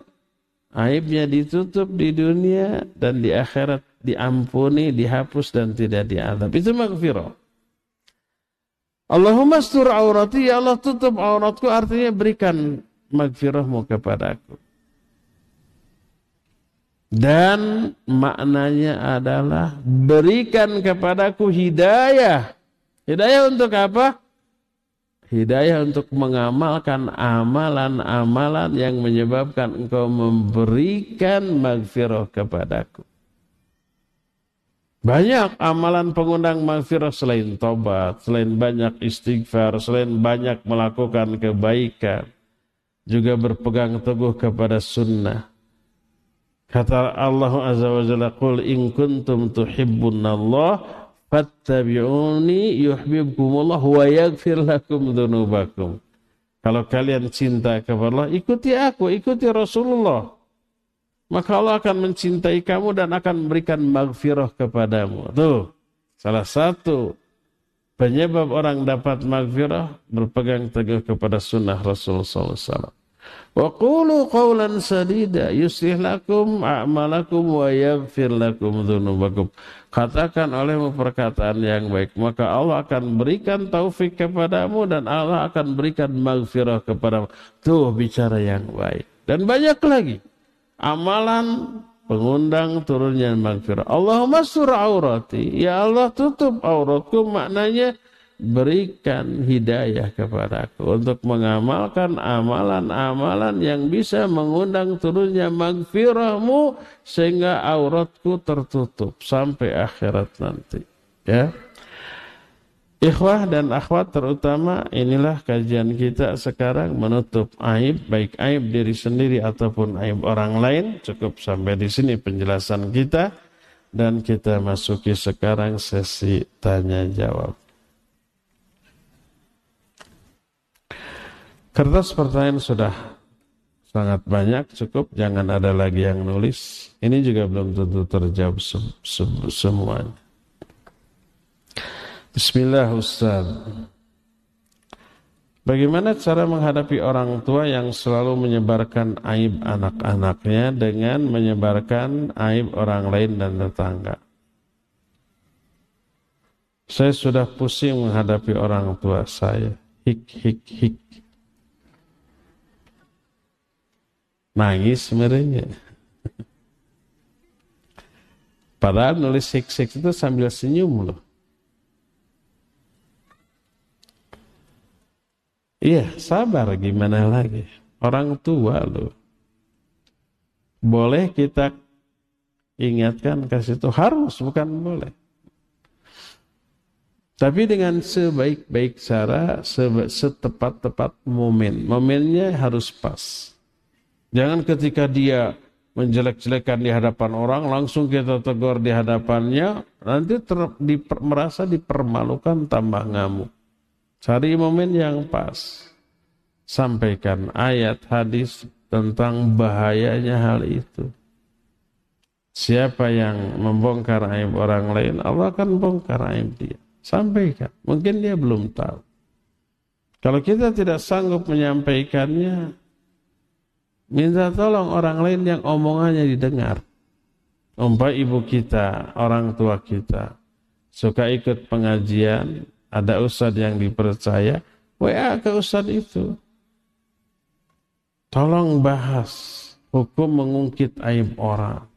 aibnya ditutup di dunia dan di akhirat diampuni, dihapus dan tidak diadab. Itu magfirah. Allahumma stur aurati, ya Allah tutup auratku artinya berikan magfirahmu kepadaku. Dan maknanya adalah berikan kepadaku hidayah. Hidayah untuk apa? Hidayah untuk mengamalkan amalan-amalan yang menyebabkan engkau memberikan magfirah kepadaku. Banyak amalan pengundang magfirah selain tobat, selain banyak istighfar, selain banyak melakukan kebaikan. Juga berpegang teguh kepada sunnah. Kata Allah Azza wa Jalla, Qul in kuntum tuhibbunallah fattabi'uni yuhibbukumullah wa yaghfir lakum dzunubakum. Kalau kalian cinta kepada Allah, ikuti aku, ikuti Rasulullah. Maka Allah akan mencintai kamu dan akan memberikan maghfirah kepadamu. Tuh, salah satu penyebab orang dapat maghfirah berpegang teguh kepada sunnah Rasulullah SAW. Wa qulu qawlan sadida yuslih lakum a'malakum wa yaghfir lakum. Katakan olehmu perkataan yang baik, maka Allah akan berikan taufik kepadamu dan Allah akan berikan maghfirah kepadamu. Tuh bicara yang baik. Dan banyak lagi amalan pengundang turunnya maghfirah. Allahumma sur aurati. Ya Allah tutup auratku maknanya berikan hidayah kepadaku untuk mengamalkan amalan-amalan yang bisa mengundang turunnya magfirahmu sehingga auratku tertutup sampai akhirat nanti. Ya. Ikhwah dan akhwat terutama inilah kajian kita sekarang menutup aib baik aib diri sendiri ataupun aib orang lain. Cukup sampai di sini penjelasan kita. Dan kita masuki sekarang sesi tanya jawab Kertas pertanyaan sudah sangat banyak, cukup jangan ada lagi yang nulis. Ini juga belum tentu terjawab se se semuanya. Bismillah Ustaz. Bagaimana cara menghadapi orang tua yang selalu menyebarkan aib anak-anaknya dengan menyebarkan aib orang lain dan tetangga? Saya sudah pusing menghadapi orang tua saya. Hik, hik, hik. Nangis sebenarnya. Padahal nulis seks itu sambil senyum loh. Iya, sabar gimana lagi. Orang tua loh. Boleh kita ingatkan kasih itu harus bukan boleh. Tapi dengan sebaik-baik cara, setepat-tepat momen. Momennya harus pas. Jangan ketika dia menjelek-jelekan di hadapan orang, langsung kita tegur di hadapannya, nanti ter, merasa dipermalukan tambah ngamuk. Cari momen yang pas. Sampaikan ayat hadis tentang bahayanya hal itu. Siapa yang membongkar aib orang lain, Allah akan bongkar aib dia. Sampaikan. Mungkin dia belum tahu. Kalau kita tidak sanggup menyampaikannya, minta tolong orang lain yang omongannya didengar. Umpah ibu kita, orang tua kita, suka ikut pengajian, ada ustadz yang dipercaya, WA ke ustadz itu. Tolong bahas hukum mengungkit aib orang.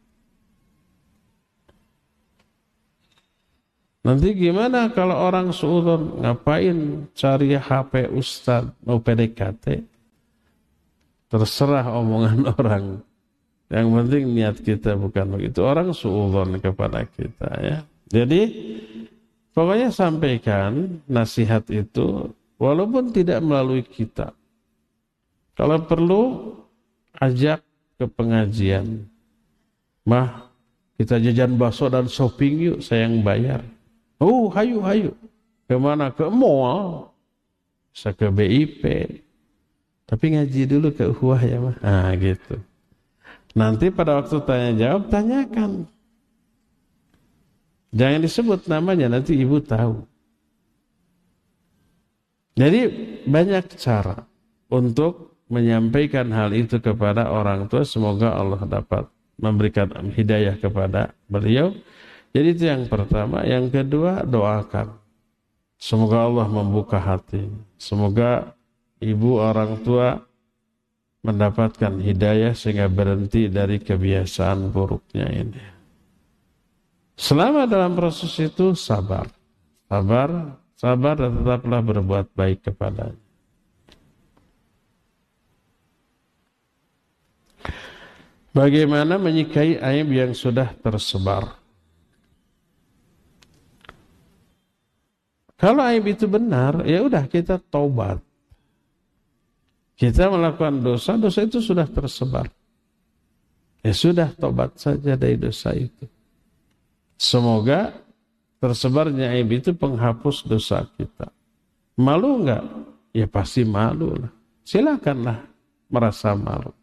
Nanti gimana kalau orang suudon ngapain cari HP Ustad mau PDKT? Terserah omongan (laughs) orang. Yang penting niat kita bukan begitu. Orang suudon kepada kita ya. Jadi pokoknya sampaikan nasihat itu walaupun tidak melalui kita. Kalau perlu ajak ke pengajian. Mah, kita jajan bakso dan shopping yuk, saya yang bayar. Oh, hayu, hayu. Ke mana? Ke mall. Bisa ke BIP. Tapi ngaji dulu ke uhuah ya mah. Nah gitu. Nanti pada waktu tanya jawab, tanyakan. Jangan disebut namanya, nanti ibu tahu. Jadi banyak cara untuk menyampaikan hal itu kepada orang tua. Semoga Allah dapat memberikan hidayah kepada beliau jadi itu yang pertama. Yang kedua, doakan. Semoga Allah membuka hati. Semoga ibu orang tua mendapatkan hidayah sehingga berhenti dari kebiasaan buruknya ini. Selama dalam proses itu sabar. Sabar, sabar dan tetaplah berbuat baik kepadanya. Bagaimana menyikapi aib yang sudah tersebar? Kalau aib itu benar, ya udah kita taubat. Kita melakukan dosa, dosa itu sudah tersebar. Ya sudah tobat saja dari dosa itu. Semoga tersebarnya aib itu penghapus dosa kita. Malu enggak? Ya pasti malu lah. Silakanlah merasa malu.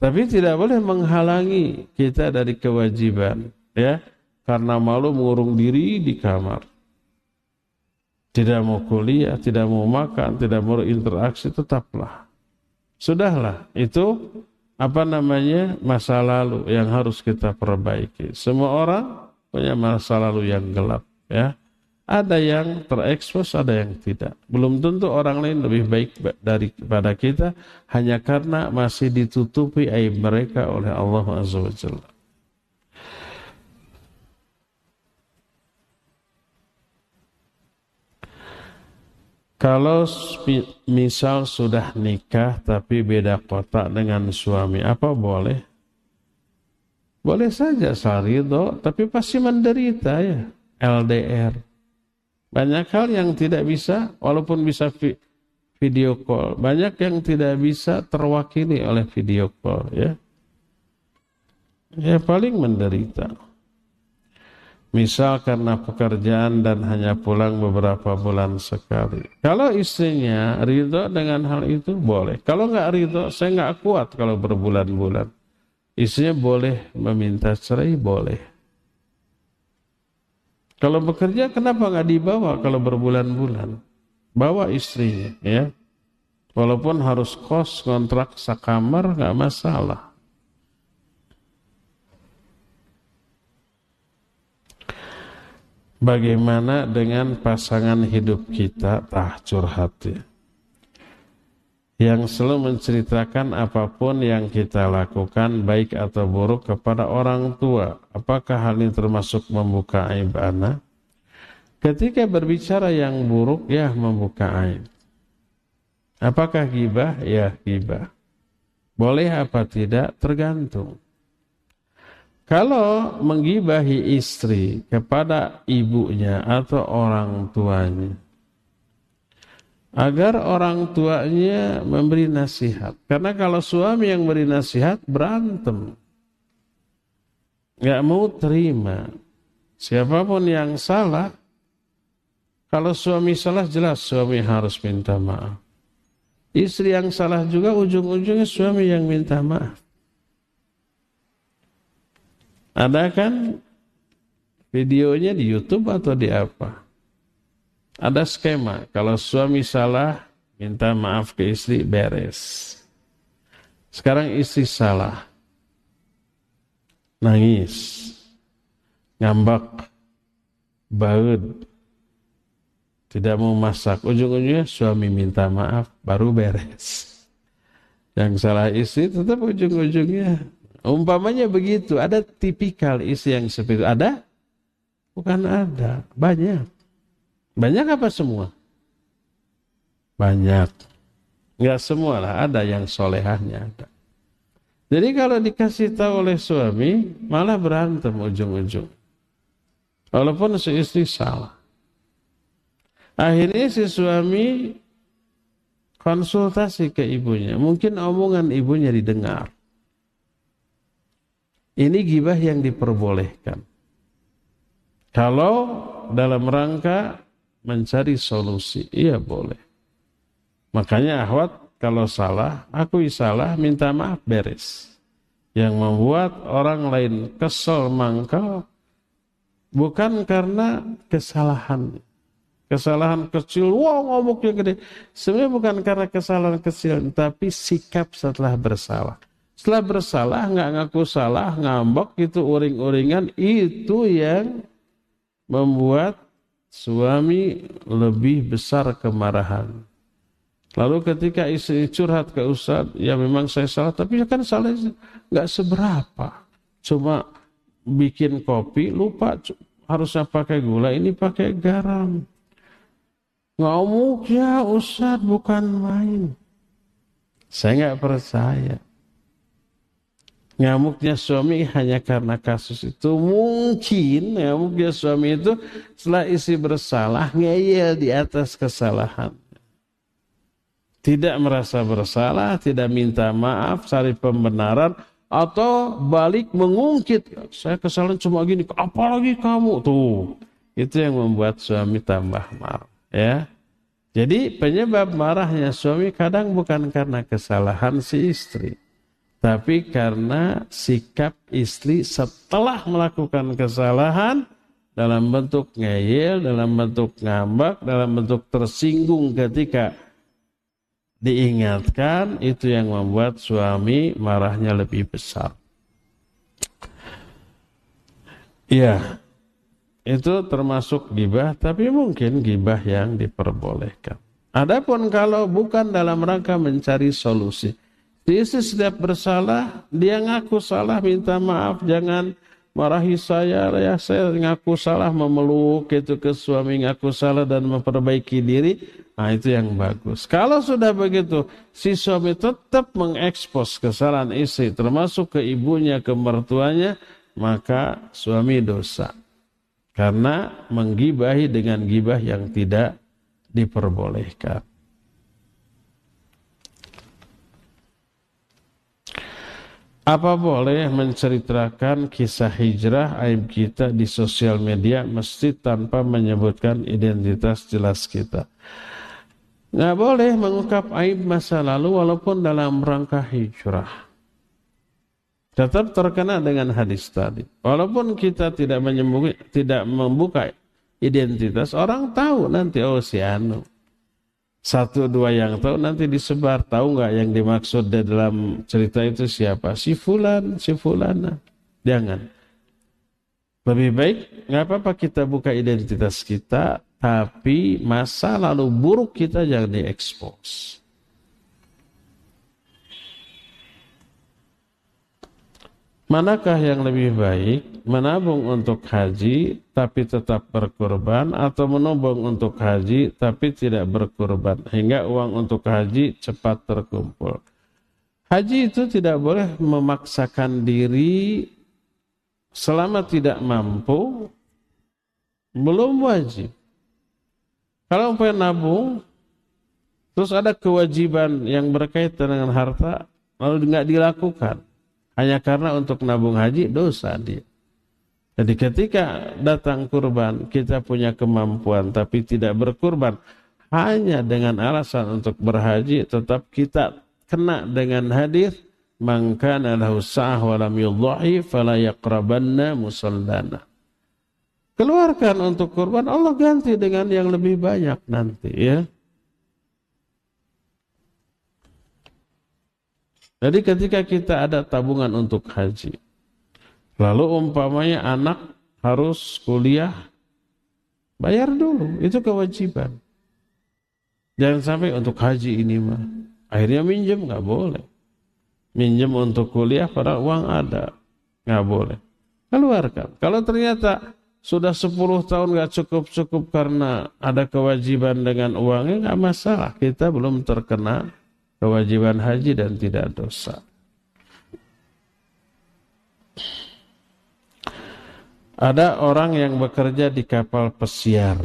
Tapi tidak boleh menghalangi kita dari kewajiban, ya. Karena malu mengurung diri di kamar tidak mau kuliah, tidak mau makan, tidak mau interaksi, tetaplah. Sudahlah, itu apa namanya masa lalu yang harus kita perbaiki. Semua orang punya masa lalu yang gelap, ya. Ada yang terekspos, ada yang tidak. Belum tentu orang lain lebih baik daripada kita hanya karena masih ditutupi aib mereka oleh Allah Azza wa Jalla. Kalau misal sudah nikah tapi beda kota dengan suami, apa boleh? Boleh saja sarido, tapi pasti menderita ya. LDR. Banyak hal yang tidak bisa, walaupun bisa video call. Banyak yang tidak bisa terwakili oleh video call ya. Ya paling menderita. Misal karena pekerjaan dan hanya pulang beberapa bulan sekali. Kalau istrinya ridho dengan hal itu boleh. Kalau nggak ridho, saya nggak kuat kalau berbulan-bulan. Istrinya boleh meminta cerai, boleh. Kalau bekerja kenapa nggak dibawa kalau berbulan-bulan? Bawa istrinya ya. Walaupun harus kos kontrak sakamar nggak masalah. Bagaimana dengan pasangan hidup kita tah curhat ya. Yang selalu menceritakan apa pun yang kita lakukan baik atau buruk kepada orang tua. Apakah hal ini termasuk membuka aib anak? Ketika berbicara yang buruk ya membuka aib. Apakah gibah? Ya, gibah. Boleh apa tidak? Tergantung. Kalau menggibahi istri kepada ibunya atau orang tuanya, agar orang tuanya memberi nasihat. Karena kalau suami yang beri nasihat berantem, nggak mau terima. Siapa pun yang salah, kalau suami salah jelas suami harus minta maaf. Istri yang salah juga ujung-ujungnya suami yang minta maaf. Ada kan videonya di YouTube atau di apa? Ada skema, kalau suami salah, minta maaf ke istri, beres. Sekarang istri salah, nangis, ngambak, baut, tidak mau masak. Ujung-ujungnya suami minta maaf, baru beres. Yang salah istri tetap ujung-ujungnya Umpamanya begitu, ada tipikal isi yang seperti itu. Ada? Bukan ada, banyak. Banyak apa semua? Banyak. Enggak semua lah, ada yang solehahnya ada. Jadi kalau dikasih tahu oleh suami, malah berantem ujung-ujung. Walaupun si istri salah. Akhirnya si suami konsultasi ke ibunya. Mungkin omongan ibunya didengar. Ini gibah yang diperbolehkan. Kalau dalam rangka mencari solusi, iya boleh. Makanya ahwat kalau salah, aku salah, minta maaf beres. Yang membuat orang lain kesel mangkal bukan karena kesalahan. Kesalahan kecil, wow ngomongnya gede. Sebenarnya bukan karena kesalahan kecil, tapi sikap setelah bersalah. Setelah bersalah, nggak ngaku salah, ngambek itu uring-uringan, itu yang membuat suami lebih besar kemarahan. Lalu ketika istri curhat ke Ustaz, ya memang saya salah, tapi kan salah nggak seberapa. Cuma bikin kopi, lupa harusnya pakai gula, ini pakai garam. Ngamuk ya Ustaz, bukan main. Saya nggak percaya ngamuknya suami hanya karena kasus itu. Mungkin ngamuknya suami itu setelah isi bersalah ngeyel di atas kesalahan. Tidak merasa bersalah tidak minta maaf cari pembenaran atau balik mengungkit saya kesalahan cuma gini apalagi kamu? Tuh itu yang membuat suami tambah marah ya. Jadi penyebab marahnya suami kadang bukan karena kesalahan si istri tapi karena sikap istri setelah melakukan kesalahan dalam bentuk ngeyel, dalam bentuk ngambak, dalam bentuk tersinggung ketika diingatkan itu yang membuat suami marahnya lebih besar. Iya, itu termasuk gibah, tapi mungkin gibah yang diperbolehkan. Adapun kalau bukan dalam rangka mencari solusi, Yesus setiap bersalah, dia ngaku salah, minta maaf, jangan marahi saya, ya saya ngaku salah, memeluk itu ke suami ngaku salah dan memperbaiki diri, nah itu yang bagus. Kalau sudah begitu, si suami tetap mengekspos kesalahan istri, termasuk ke ibunya, ke mertuanya, maka suami dosa. Karena menggibahi dengan gibah yang tidak diperbolehkan. Apa boleh menceritakan kisah hijrah aib kita di sosial media mesti tanpa menyebutkan identitas jelas kita? Nggak boleh mengungkap aib masa lalu walaupun dalam rangka hijrah. Tetap terkena dengan hadis tadi. Walaupun kita tidak tidak membuka identitas, orang tahu nanti oh si Anu satu dua yang tahu nanti disebar. Tahu nggak yang dimaksud di dalam cerita itu siapa? Si fulan si fulana. Jangan. Lebih baik nggak apa-apa kita buka identitas kita tapi masa lalu buruk kita jangan diekspos Manakah yang lebih baik menabung untuk haji tapi tetap berkurban atau menabung untuk haji tapi tidak berkurban hingga uang untuk haji cepat terkumpul. Haji itu tidak boleh memaksakan diri selama tidak mampu belum wajib. Kalau umpamanya nabung terus ada kewajiban yang berkaitan dengan harta lalu nggak dilakukan hanya karena untuk nabung haji dosa dia. Jadi ketika datang kurban kita punya kemampuan tapi tidak berkurban hanya dengan alasan untuk berhaji tetap kita kena dengan hadis maka lahu sa'ah wa lam yudhahi fala yaqrabanna musallana. Keluarkan untuk kurban Allah ganti dengan yang lebih banyak nanti ya. Jadi ketika kita ada tabungan untuk haji, lalu umpamanya anak harus kuliah, bayar dulu, itu kewajiban. Jangan sampai untuk haji ini mah, akhirnya minjem nggak boleh. Minjem untuk kuliah pada uang ada, nggak boleh. Keluarkan. Kalau ternyata sudah 10 tahun nggak cukup-cukup karena ada kewajiban dengan uangnya nggak masalah. Kita belum terkena kewajiban haji dan tidak dosa. Ada orang yang bekerja di kapal pesiar.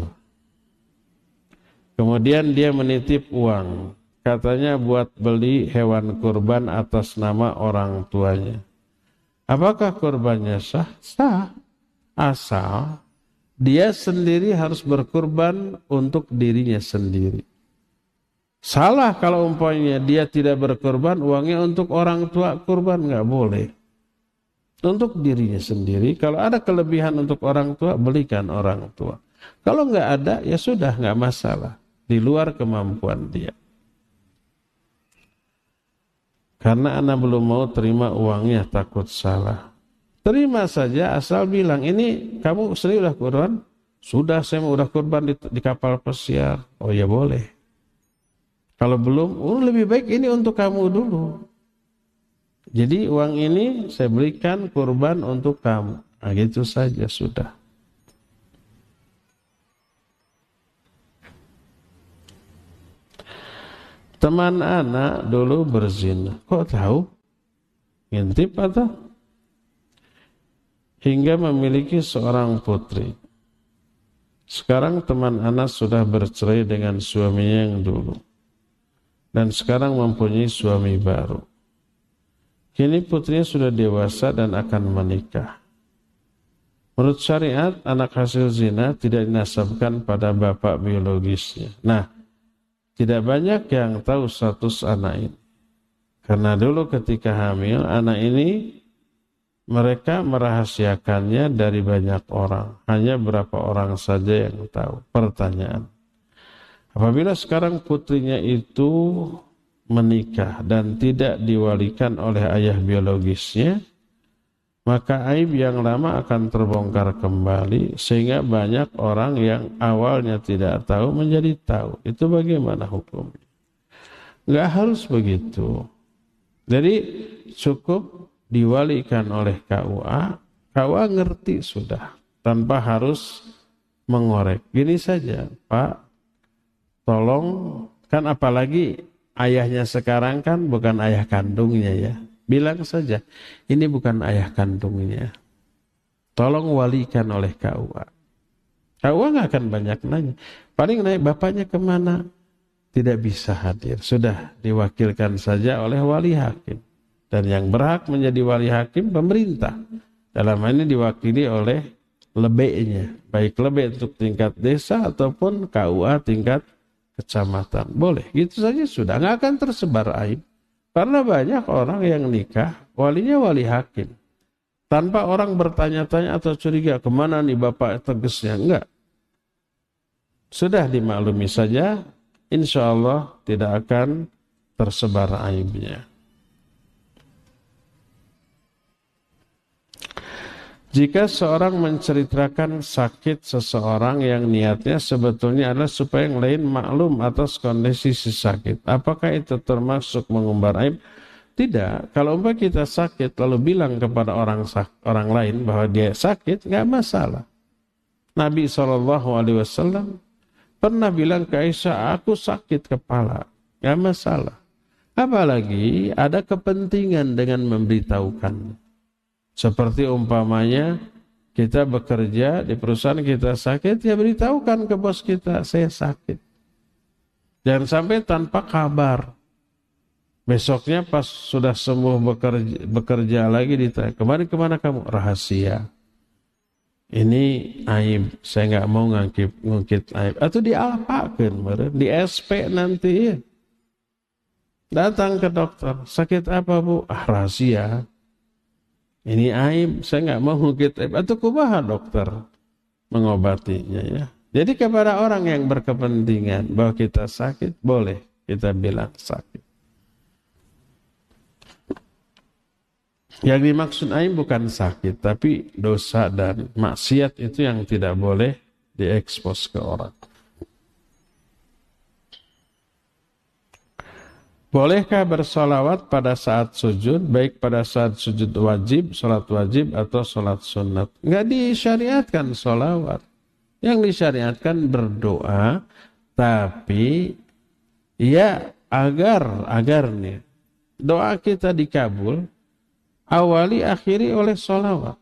Kemudian dia menitip uang. Katanya buat beli hewan kurban atas nama orang tuanya. Apakah kurbannya sah? Sah. Asal dia sendiri harus berkurban untuk dirinya sendiri. Salah kalau umpamanya dia tidak berkorban, uangnya untuk orang tua kurban nggak boleh. Untuk dirinya sendiri, kalau ada kelebihan untuk orang tua, belikan orang tua. Kalau nggak ada, ya sudah nggak masalah. Di luar kemampuan dia. Karena anak belum mau terima uangnya, takut salah. Terima saja asal bilang, ini kamu sendiri udah kurban? Sudah, saya mau udah kurban di, di kapal pesiar. Oh ya boleh. Kalau belum, oh lebih baik ini untuk kamu dulu. Jadi uang ini saya berikan kurban untuk kamu. Nah, gitu saja sudah. Teman anak dulu berzina. Kok tahu? Ngintip atau? Hingga memiliki seorang putri. Sekarang teman anak sudah bercerai dengan suaminya yang dulu dan sekarang mempunyai suami baru. Kini putrinya sudah dewasa dan akan menikah. Menurut syariat, anak hasil zina tidak dinasabkan pada bapak biologisnya. Nah, tidak banyak yang tahu status anak ini. Karena dulu ketika hamil, anak ini mereka merahasiakannya dari banyak orang. Hanya berapa orang saja yang tahu. Pertanyaan. Apabila sekarang putrinya itu menikah dan tidak diwalikan oleh ayah biologisnya, maka aib yang lama akan terbongkar kembali sehingga banyak orang yang awalnya tidak tahu menjadi tahu. Itu bagaimana hukumnya? Enggak harus begitu. Jadi cukup diwalikan oleh KUA, KUA ngerti sudah tanpa harus mengorek. Gini saja, Pak, tolong kan apalagi ayahnya sekarang kan bukan ayah kandungnya ya. Bilang saja, ini bukan ayah kandungnya. Tolong walikan oleh KUA. KUA nggak akan banyak nanya. Paling naik bapaknya ke mana? Tidak bisa hadir. Sudah diwakilkan saja oleh wali hakim. Dan yang berhak menjadi wali hakim pemerintah. Dalam hal ini diwakili oleh lebeknya. Baik lebek untuk tingkat desa ataupun KUA tingkat kecamatan. Boleh, gitu saja sudah. Nggak akan tersebar aib. Karena banyak orang yang nikah, walinya wali hakim. Tanpa orang bertanya-tanya atau curiga, ke mana nih bapak tegasnya? Enggak. Sudah dimaklumi saja, insya Allah tidak akan tersebar aibnya. Jika seorang menceritakan sakit seseorang yang niatnya sebetulnya adalah supaya yang lain maklum atas kondisi si sakit, apakah itu termasuk mengumbar aib? Tidak, kalau umpah kita sakit lalu bilang kepada orang orang lain bahwa dia sakit, nggak masalah. Nabi SAW pernah bilang ke Aisyah, aku sakit kepala, nggak masalah. Apalagi ada kepentingan dengan memberitahukan. Seperti umpamanya kita bekerja di perusahaan kita sakit, ya beritahukan ke bos kita, saya sakit. Jangan sampai tanpa kabar. Besoknya pas sudah sembuh bekerja, bekerja lagi ditanya, kemarin ke mana kamu? Rahasia. Ini aib, saya nggak mau ngangkip ngungkit aib. Atau diapakan, di SP nanti. Datang ke dokter, sakit apa bu? Ah rahasia. Ini aib, saya nggak mau ngungkit aib. Atau kumaha dokter mengobatinya ya. Jadi kepada orang yang berkepentingan bahwa kita sakit, boleh kita bilang sakit. Yang dimaksud aib bukan sakit, tapi dosa dan maksiat itu yang tidak boleh diekspos ke orang. Bolehkah bersolawat pada saat sujud, baik pada saat sujud wajib, sholat wajib, atau sholat sunat? Nggak disyariatkan solawat. Yang disyariatkan berdoa, tapi ya agar, agar nih, doa kita dikabul, awali akhiri oleh solawat.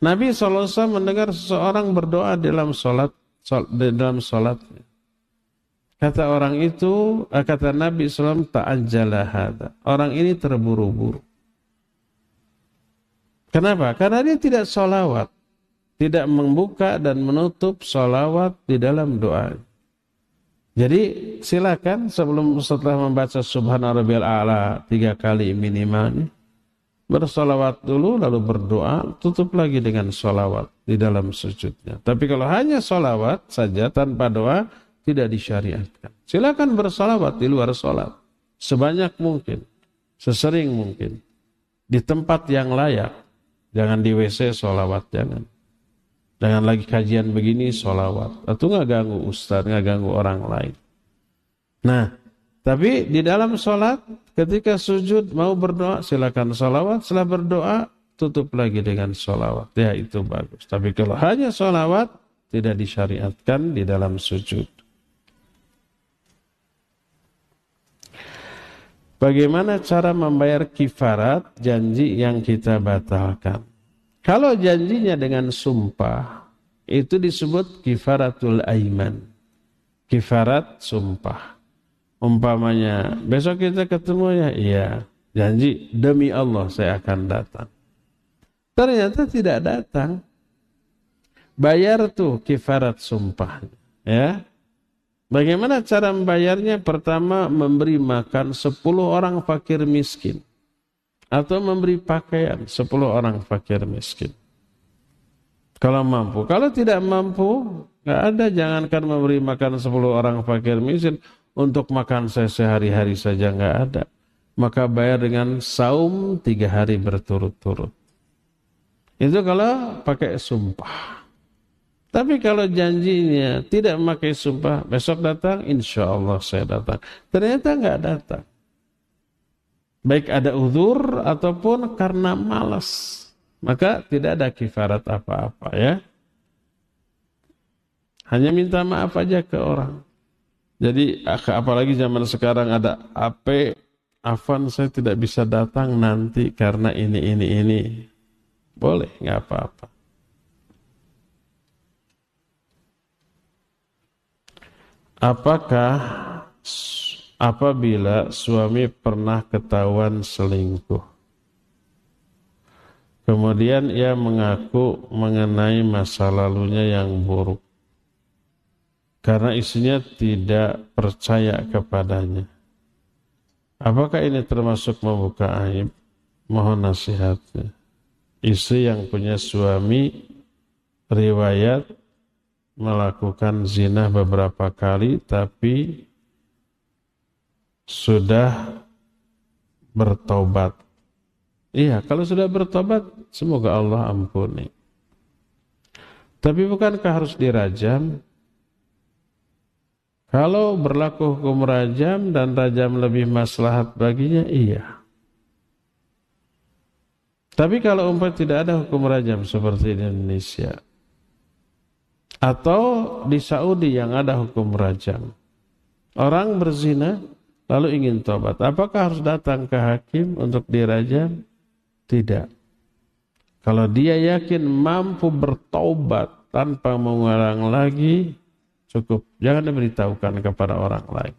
Nabi SAW mendengar seseorang berdoa dalam sholat, dalam sholatnya. Kata orang itu, eh, kata Nabi SAW, ta'ajjala hadha. Orang ini terburu-buru. Kenapa? Karena dia tidak solawat. Tidak membuka dan menutup solawat di dalam doa. Jadi silakan sebelum setelah membaca Subhana Rabbiyal A'la tiga kali minimal bersolawat dulu lalu berdoa tutup lagi dengan solawat di dalam sujudnya. Tapi kalau hanya solawat saja tanpa doa tidak disyariatkan. Silakan bersalawat di luar sholat. Sebanyak mungkin. Sesering mungkin. Di tempat yang layak. Jangan di WC sholawat, jangan. Jangan lagi kajian begini sholawat. Atau nggak ganggu ustaz, nggak ganggu orang lain. Nah, tapi di dalam sholat, ketika sujud mau berdoa, silakan sholawat. Setelah berdoa, tutup lagi dengan sholawat. Ya itu bagus. Tapi kalau hanya sholawat, tidak disyariatkan di dalam sujud. Bagaimana cara membayar kifarat janji yang kita batalkan? Kalau janjinya dengan sumpah, itu disebut kifaratul aiman. Kifarat sumpah. Umpamanya, besok kita ketemu ya, iya. Janji, demi Allah saya akan datang. Ternyata tidak datang. Bayar tuh kifarat sumpah. Ya, Bagaimana cara membayarnya? Pertama, memberi makan 10 orang fakir miskin. Atau memberi pakaian 10 orang fakir miskin. Kalau mampu. Kalau tidak mampu, nggak ada. Jangankan memberi makan 10 orang fakir miskin. Untuk makan saya sehari-hari saja nggak ada. Maka bayar dengan saum tiga hari berturut-turut. Itu kalau pakai sumpah. Tapi kalau janjinya tidak memakai sumpah, besok datang, insya Allah saya datang. Ternyata nggak datang. Baik ada uzur ataupun karena malas. Maka tidak ada kifarat apa-apa ya. Hanya minta maaf aja ke orang. Jadi apalagi zaman sekarang ada AP, Afan saya tidak bisa datang nanti karena ini, ini, ini. Boleh, nggak apa-apa. Apakah apabila suami pernah ketahuan selingkuh? Kemudian ia mengaku mengenai masa lalunya yang buruk. Karena istrinya tidak percaya kepadanya. Apakah ini termasuk membuka aib? Mohon nasihatnya. Istri yang punya suami riwayat melakukan zina beberapa kali tapi sudah bertobat. Iya, kalau sudah bertobat, semoga Allah ampuni. Tapi bukankah harus dirajam? Kalau berlaku hukum rajam dan rajam lebih maslahat baginya, iya. Tapi kalau umpamanya tidak ada hukum rajam seperti di Indonesia atau di Saudi yang ada hukum rajam, orang berzina lalu ingin tobat, apakah harus datang ke hakim untuk dirajam? Tidak. Kalau dia yakin mampu bertobat tanpa mengulang lagi, cukup. Jangan diberitahukan kepada orang lain.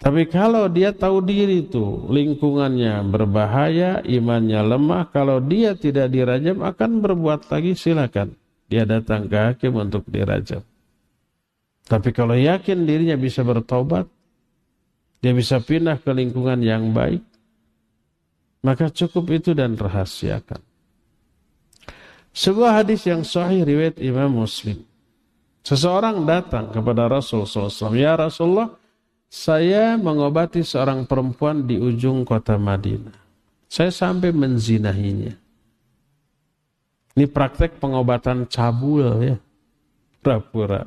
Tapi kalau dia tahu diri itu lingkungannya berbahaya, imannya lemah, kalau dia tidak dirajam akan berbuat lagi silakan. Dia datang ke hakim untuk dirajam. Tapi kalau yakin dirinya bisa bertobat, dia bisa pindah ke lingkungan yang baik, maka cukup itu dan rahasiakan. Sebuah hadis yang sahih riwayat Imam Muslim. Seseorang datang kepada Rasul SAW. Ya Rasulullah, saya mengobati seorang perempuan di ujung kota Madinah. Saya sampai menzinahinya. Ini praktek pengobatan cabul ya. Pura-pura.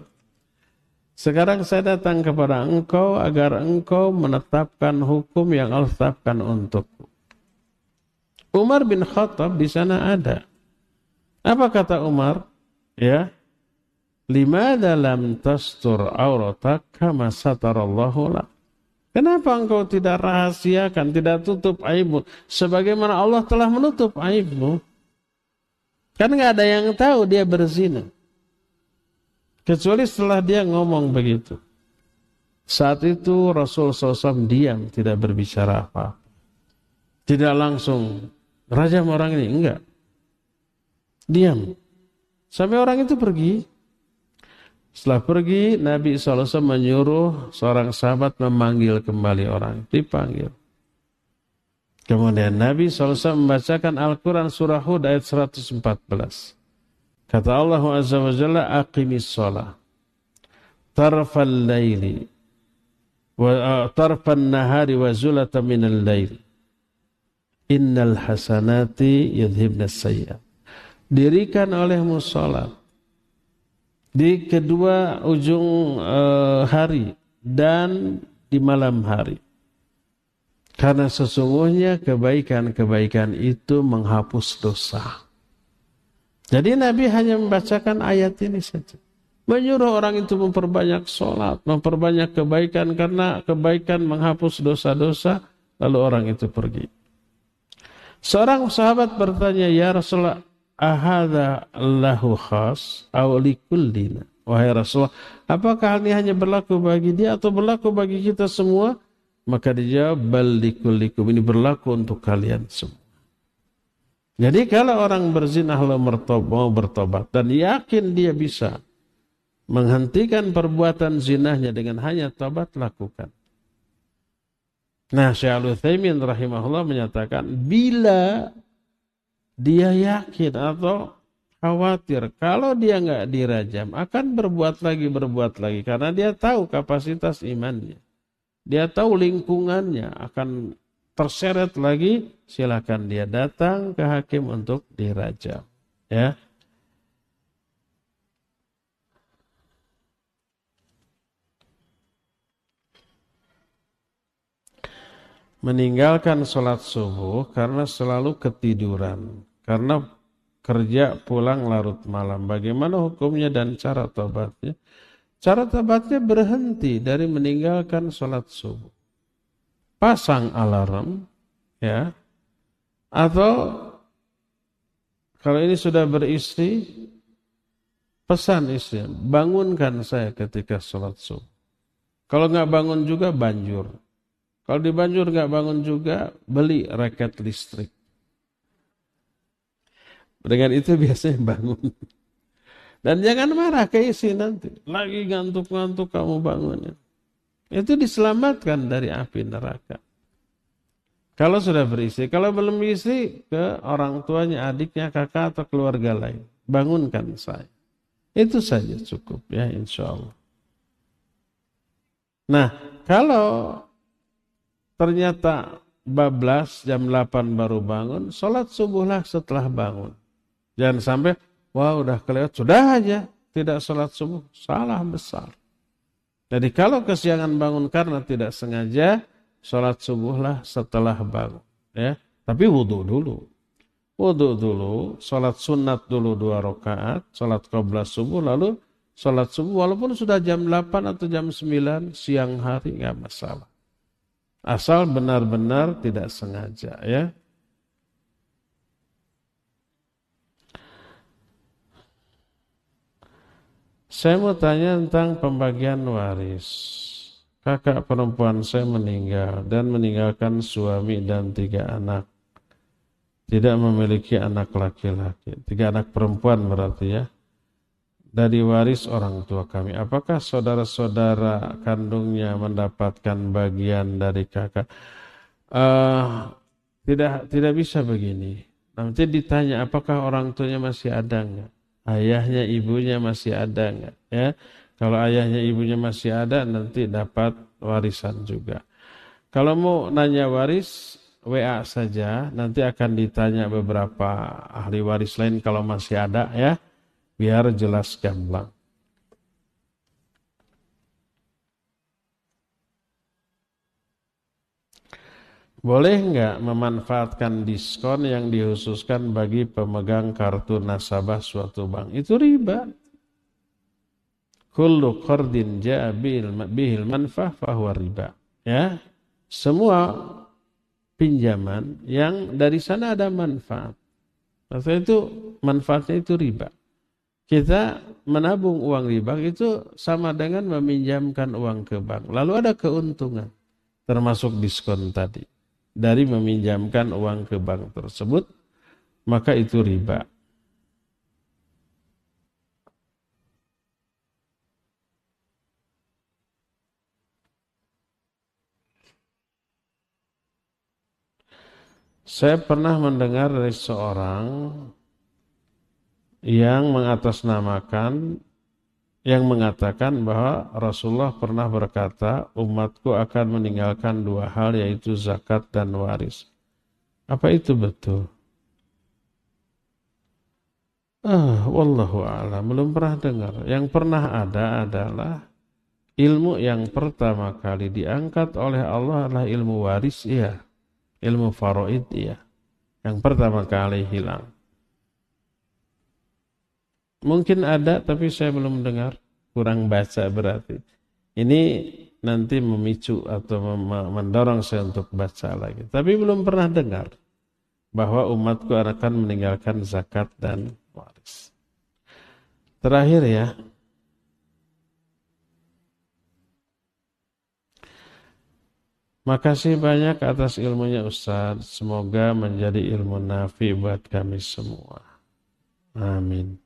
Sekarang saya datang kepada engkau agar engkau menetapkan hukum yang Allah tetapkan untukku. Umar bin Khattab di sana ada. Apa kata Umar? Ya, Lima dalam tastur auratak kama satarallahu lak. Kenapa engkau tidak rahasiakan, tidak tutup aibmu sebagaimana Allah telah menutup aibmu? Kan nggak ada yang tahu dia berzina. Kecuali setelah dia ngomong begitu. Saat itu Rasul SAW diam, tidak berbicara apa. Tidak langsung raja orang ini, enggak. Diam. Sampai orang itu pergi. Setelah pergi, Nabi SAW menyuruh seorang sahabat memanggil kembali orang. Dipanggil. Kemudian Nabi SAW membacakan Al-Quran surah Hud ayat 114. Kata Allah Azza wa Jalla, Aqimis sholah. Tarfal layli. Wa, uh, tarfan nahari wa zulata minal layli. Innal hasanati yudhibna sayyat. Dirikan olehmu sholat di kedua ujung uh, hari dan di malam hari. Karena sesungguhnya kebaikan-kebaikan itu menghapus dosa. Jadi Nabi hanya membacakan ayat ini saja. Menyuruh orang itu memperbanyak sholat, memperbanyak kebaikan karena kebaikan menghapus dosa-dosa, lalu orang itu pergi. Seorang sahabat bertanya, Ya Rasulullah, ahada lahu khas aw likullina wahai Rasulullah apakah ini hanya berlaku bagi dia atau berlaku bagi kita semua maka dijawab bal likullikum ini berlaku untuk kalian semua. Jadi kalau orang berzina lalu mau bertobat dan yakin dia bisa menghentikan perbuatan zinahnya dengan hanya tobat lakukan. Nah, Syekh Al-Utsaimin rahimahullah menyatakan bila dia yakin atau khawatir kalau dia nggak dirajam akan berbuat lagi berbuat lagi karena dia tahu kapasitas imannya dia tahu lingkungannya akan terseret lagi silakan dia datang ke hakim untuk dirajam ya meninggalkan sholat subuh karena selalu ketiduran, karena kerja pulang larut malam. Bagaimana hukumnya dan cara tobatnya? Cara tobatnya berhenti dari meninggalkan sholat subuh. Pasang alarm, ya, atau kalau ini sudah beristri, pesan istri, bangunkan saya ketika sholat subuh. Kalau nggak bangun juga banjur. Kalau di Banjur nggak bangun juga, beli raket listrik. Dengan itu biasanya bangun. Dan jangan marah ke isi nanti. Lagi ngantuk-ngantuk kamu bangunnya. Itu diselamatkan dari api neraka. Kalau sudah berisi, kalau belum berisi ke orang tuanya, adiknya, kakak atau keluarga lain. Bangunkan saya. Itu saja cukup ya insya Allah. Nah, kalau ternyata bablas jam 8 baru bangun, sholat subuhlah setelah bangun. Jangan sampai, wah udah kelewat, sudah aja tidak sholat subuh, salah besar. Jadi kalau kesiangan bangun karena tidak sengaja, sholat subuhlah setelah bangun. Ya, tapi wudhu dulu. Wudhu dulu, sholat sunat dulu dua rakaat, sholat qabla subuh, lalu sholat subuh walaupun sudah jam 8 atau jam 9 siang hari nggak masalah. Asal benar-benar tidak sengaja ya. Saya mau tanya tentang pembagian waris. Kakak perempuan saya meninggal dan meninggalkan suami dan tiga anak. Tidak memiliki anak laki-laki. Tiga anak perempuan berarti ya. Dari waris orang tua kami. Apakah saudara-saudara kandungnya mendapatkan bagian dari kakak? Uh, tidak tidak bisa begini. Nanti ditanya apakah orang tuanya masih ada enggak? Ayahnya ibunya masih ada enggak ya? Kalau ayahnya ibunya masih ada nanti dapat warisan juga. Kalau mau nanya waris WA saja. Nanti akan ditanya beberapa ahli waris lain kalau masih ada ya. Biar jelas gamblang Boleh nggak memanfaatkan diskon yang dikhususkan bagi pemegang kartu nasabah suatu bank? Itu riba. Kullu qardin ja'a bihil manfah fahuwa riba. Ya. Semua pinjaman yang dari sana ada manfaat. Maksudnya itu manfaatnya itu riba. Kita menabung uang riba itu sama dengan meminjamkan uang ke bank. Lalu ada keuntungan termasuk diskon tadi dari meminjamkan uang ke bank tersebut, maka itu riba. Saya pernah mendengar dari seorang yang mengatasnamakan yang mengatakan bahwa Rasulullah pernah berkata, umatku akan meninggalkan dua hal yaitu zakat dan waris. Apa itu betul? Ah, wallahu a'lam, belum pernah dengar. Yang pernah ada adalah ilmu yang pertama kali diangkat oleh Allah adalah ilmu waris, iya. Ilmu faraid, iya. Yang pertama kali hilang. Mungkin ada tapi saya belum dengar, kurang baca berarti. Ini nanti memicu atau mendorong saya untuk baca lagi. Tapi belum pernah dengar bahwa umatku akan meninggalkan zakat dan waris. Terakhir ya, Makasih banyak atas ilmunya Ustaz. Semoga menjadi ilmu nafi buat kami semua. Amin.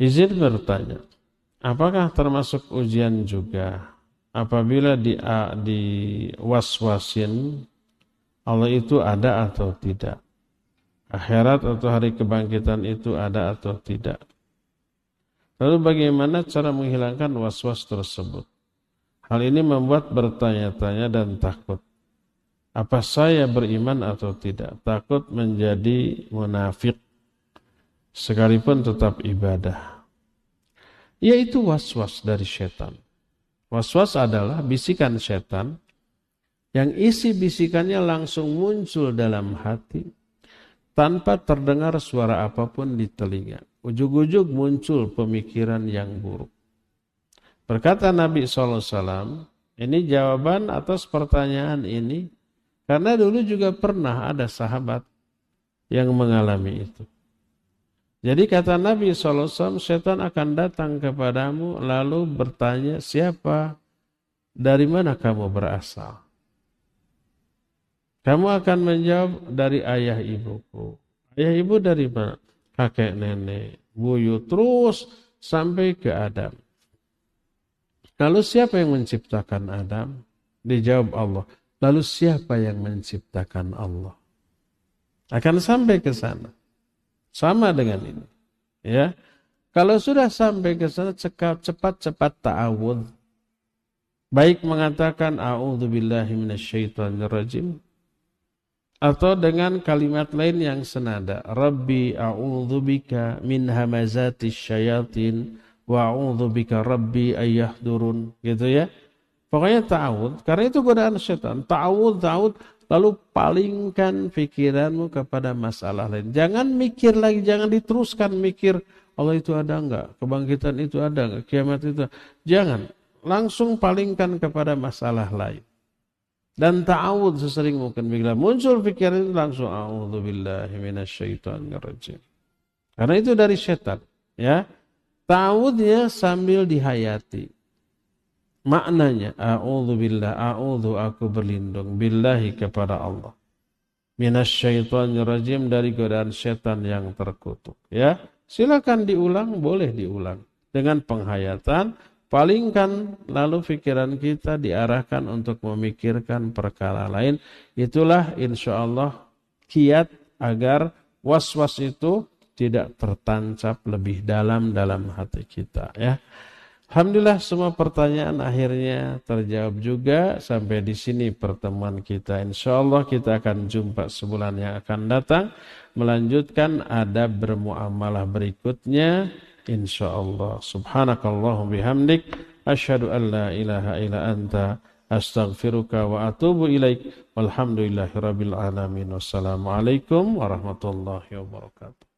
Izin bertanya, apakah termasuk ujian juga apabila di, di waswasin Allah itu ada atau tidak? Akhirat atau hari kebangkitan itu ada atau tidak? Lalu bagaimana cara menghilangkan was-was tersebut? Hal ini membuat bertanya-tanya dan takut. Apa saya beriman atau tidak? Takut menjadi munafik sekalipun tetap ibadah. Yaitu was-was dari setan. Was-was adalah bisikan setan yang isi bisikannya langsung muncul dalam hati tanpa terdengar suara apa pun di telinga. Ujug-ujug muncul pemikiran yang buruk. Berkata Nabi SAW, ini jawaban atas pertanyaan ini, karena dulu juga pernah ada sahabat yang mengalami itu. Jadi kata Nabi SAW, setan akan datang kepadamu lalu bertanya, siapa, dari mana kamu berasal? Kamu akan menjawab dari ayah ibuku. Ayah ibu dari mana? Kakek nenek, buyut, terus sampai ke Adam. Lalu siapa yang menciptakan Adam? Dijawab Allah. Lalu siapa yang menciptakan Allah? Akan sampai ke sana. Sama dengan ini. Ya. Kalau sudah sampai ke sana cepat-cepat ta'awud. Baik mengatakan a'udzubillahi minasyaitonirrajim atau dengan kalimat lain yang senada. Rabbi a'udzubika min hamazati syayatin wa bika rabbi ayyahdurun gitu ya. Pokoknya ta'awud, karena itu godaan setan. Ta'awud, ta'awud, lalu palingkan pikiranmu kepada masalah lain. Jangan mikir lagi, jangan diteruskan mikir Allah itu ada enggak, kebangkitan itu ada enggak, kiamat itu. Jangan, langsung palingkan kepada masalah lain. Dan ta'awud sesering mungkin bila muncul pikiran itu langsung a'udzubillahi minasyaitonirrajim. Karena itu dari setan, ya. Ta'awudnya sambil dihayati. Maknanya, a'udhu billah, a'udhu aku berlindung billahi kepada Allah. Minasyaitonir rajim dari godaan setan yang terkutuk. Ya, silakan diulang, boleh diulang. Dengan penghayatan, palingkan lalu pikiran kita diarahkan untuk memikirkan perkara lain. Itulah insya Allah kiat agar was-was itu tidak tertancap lebih dalam dalam hati kita ya. Alhamdulillah semua pertanyaan akhirnya terjawab juga sampai di sini pertemuan kita. Insya Allah kita akan jumpa sebulan yang akan datang melanjutkan adab bermuamalah berikutnya. Insya Allah. Subhanakallahu bihamdik. Asyhadu an la ilaha illa anta astaghfiruka wa atubu ilaik. Walhamdulillahirabbil alamin. Wassalamualaikum warahmatullahi wabarakatuh.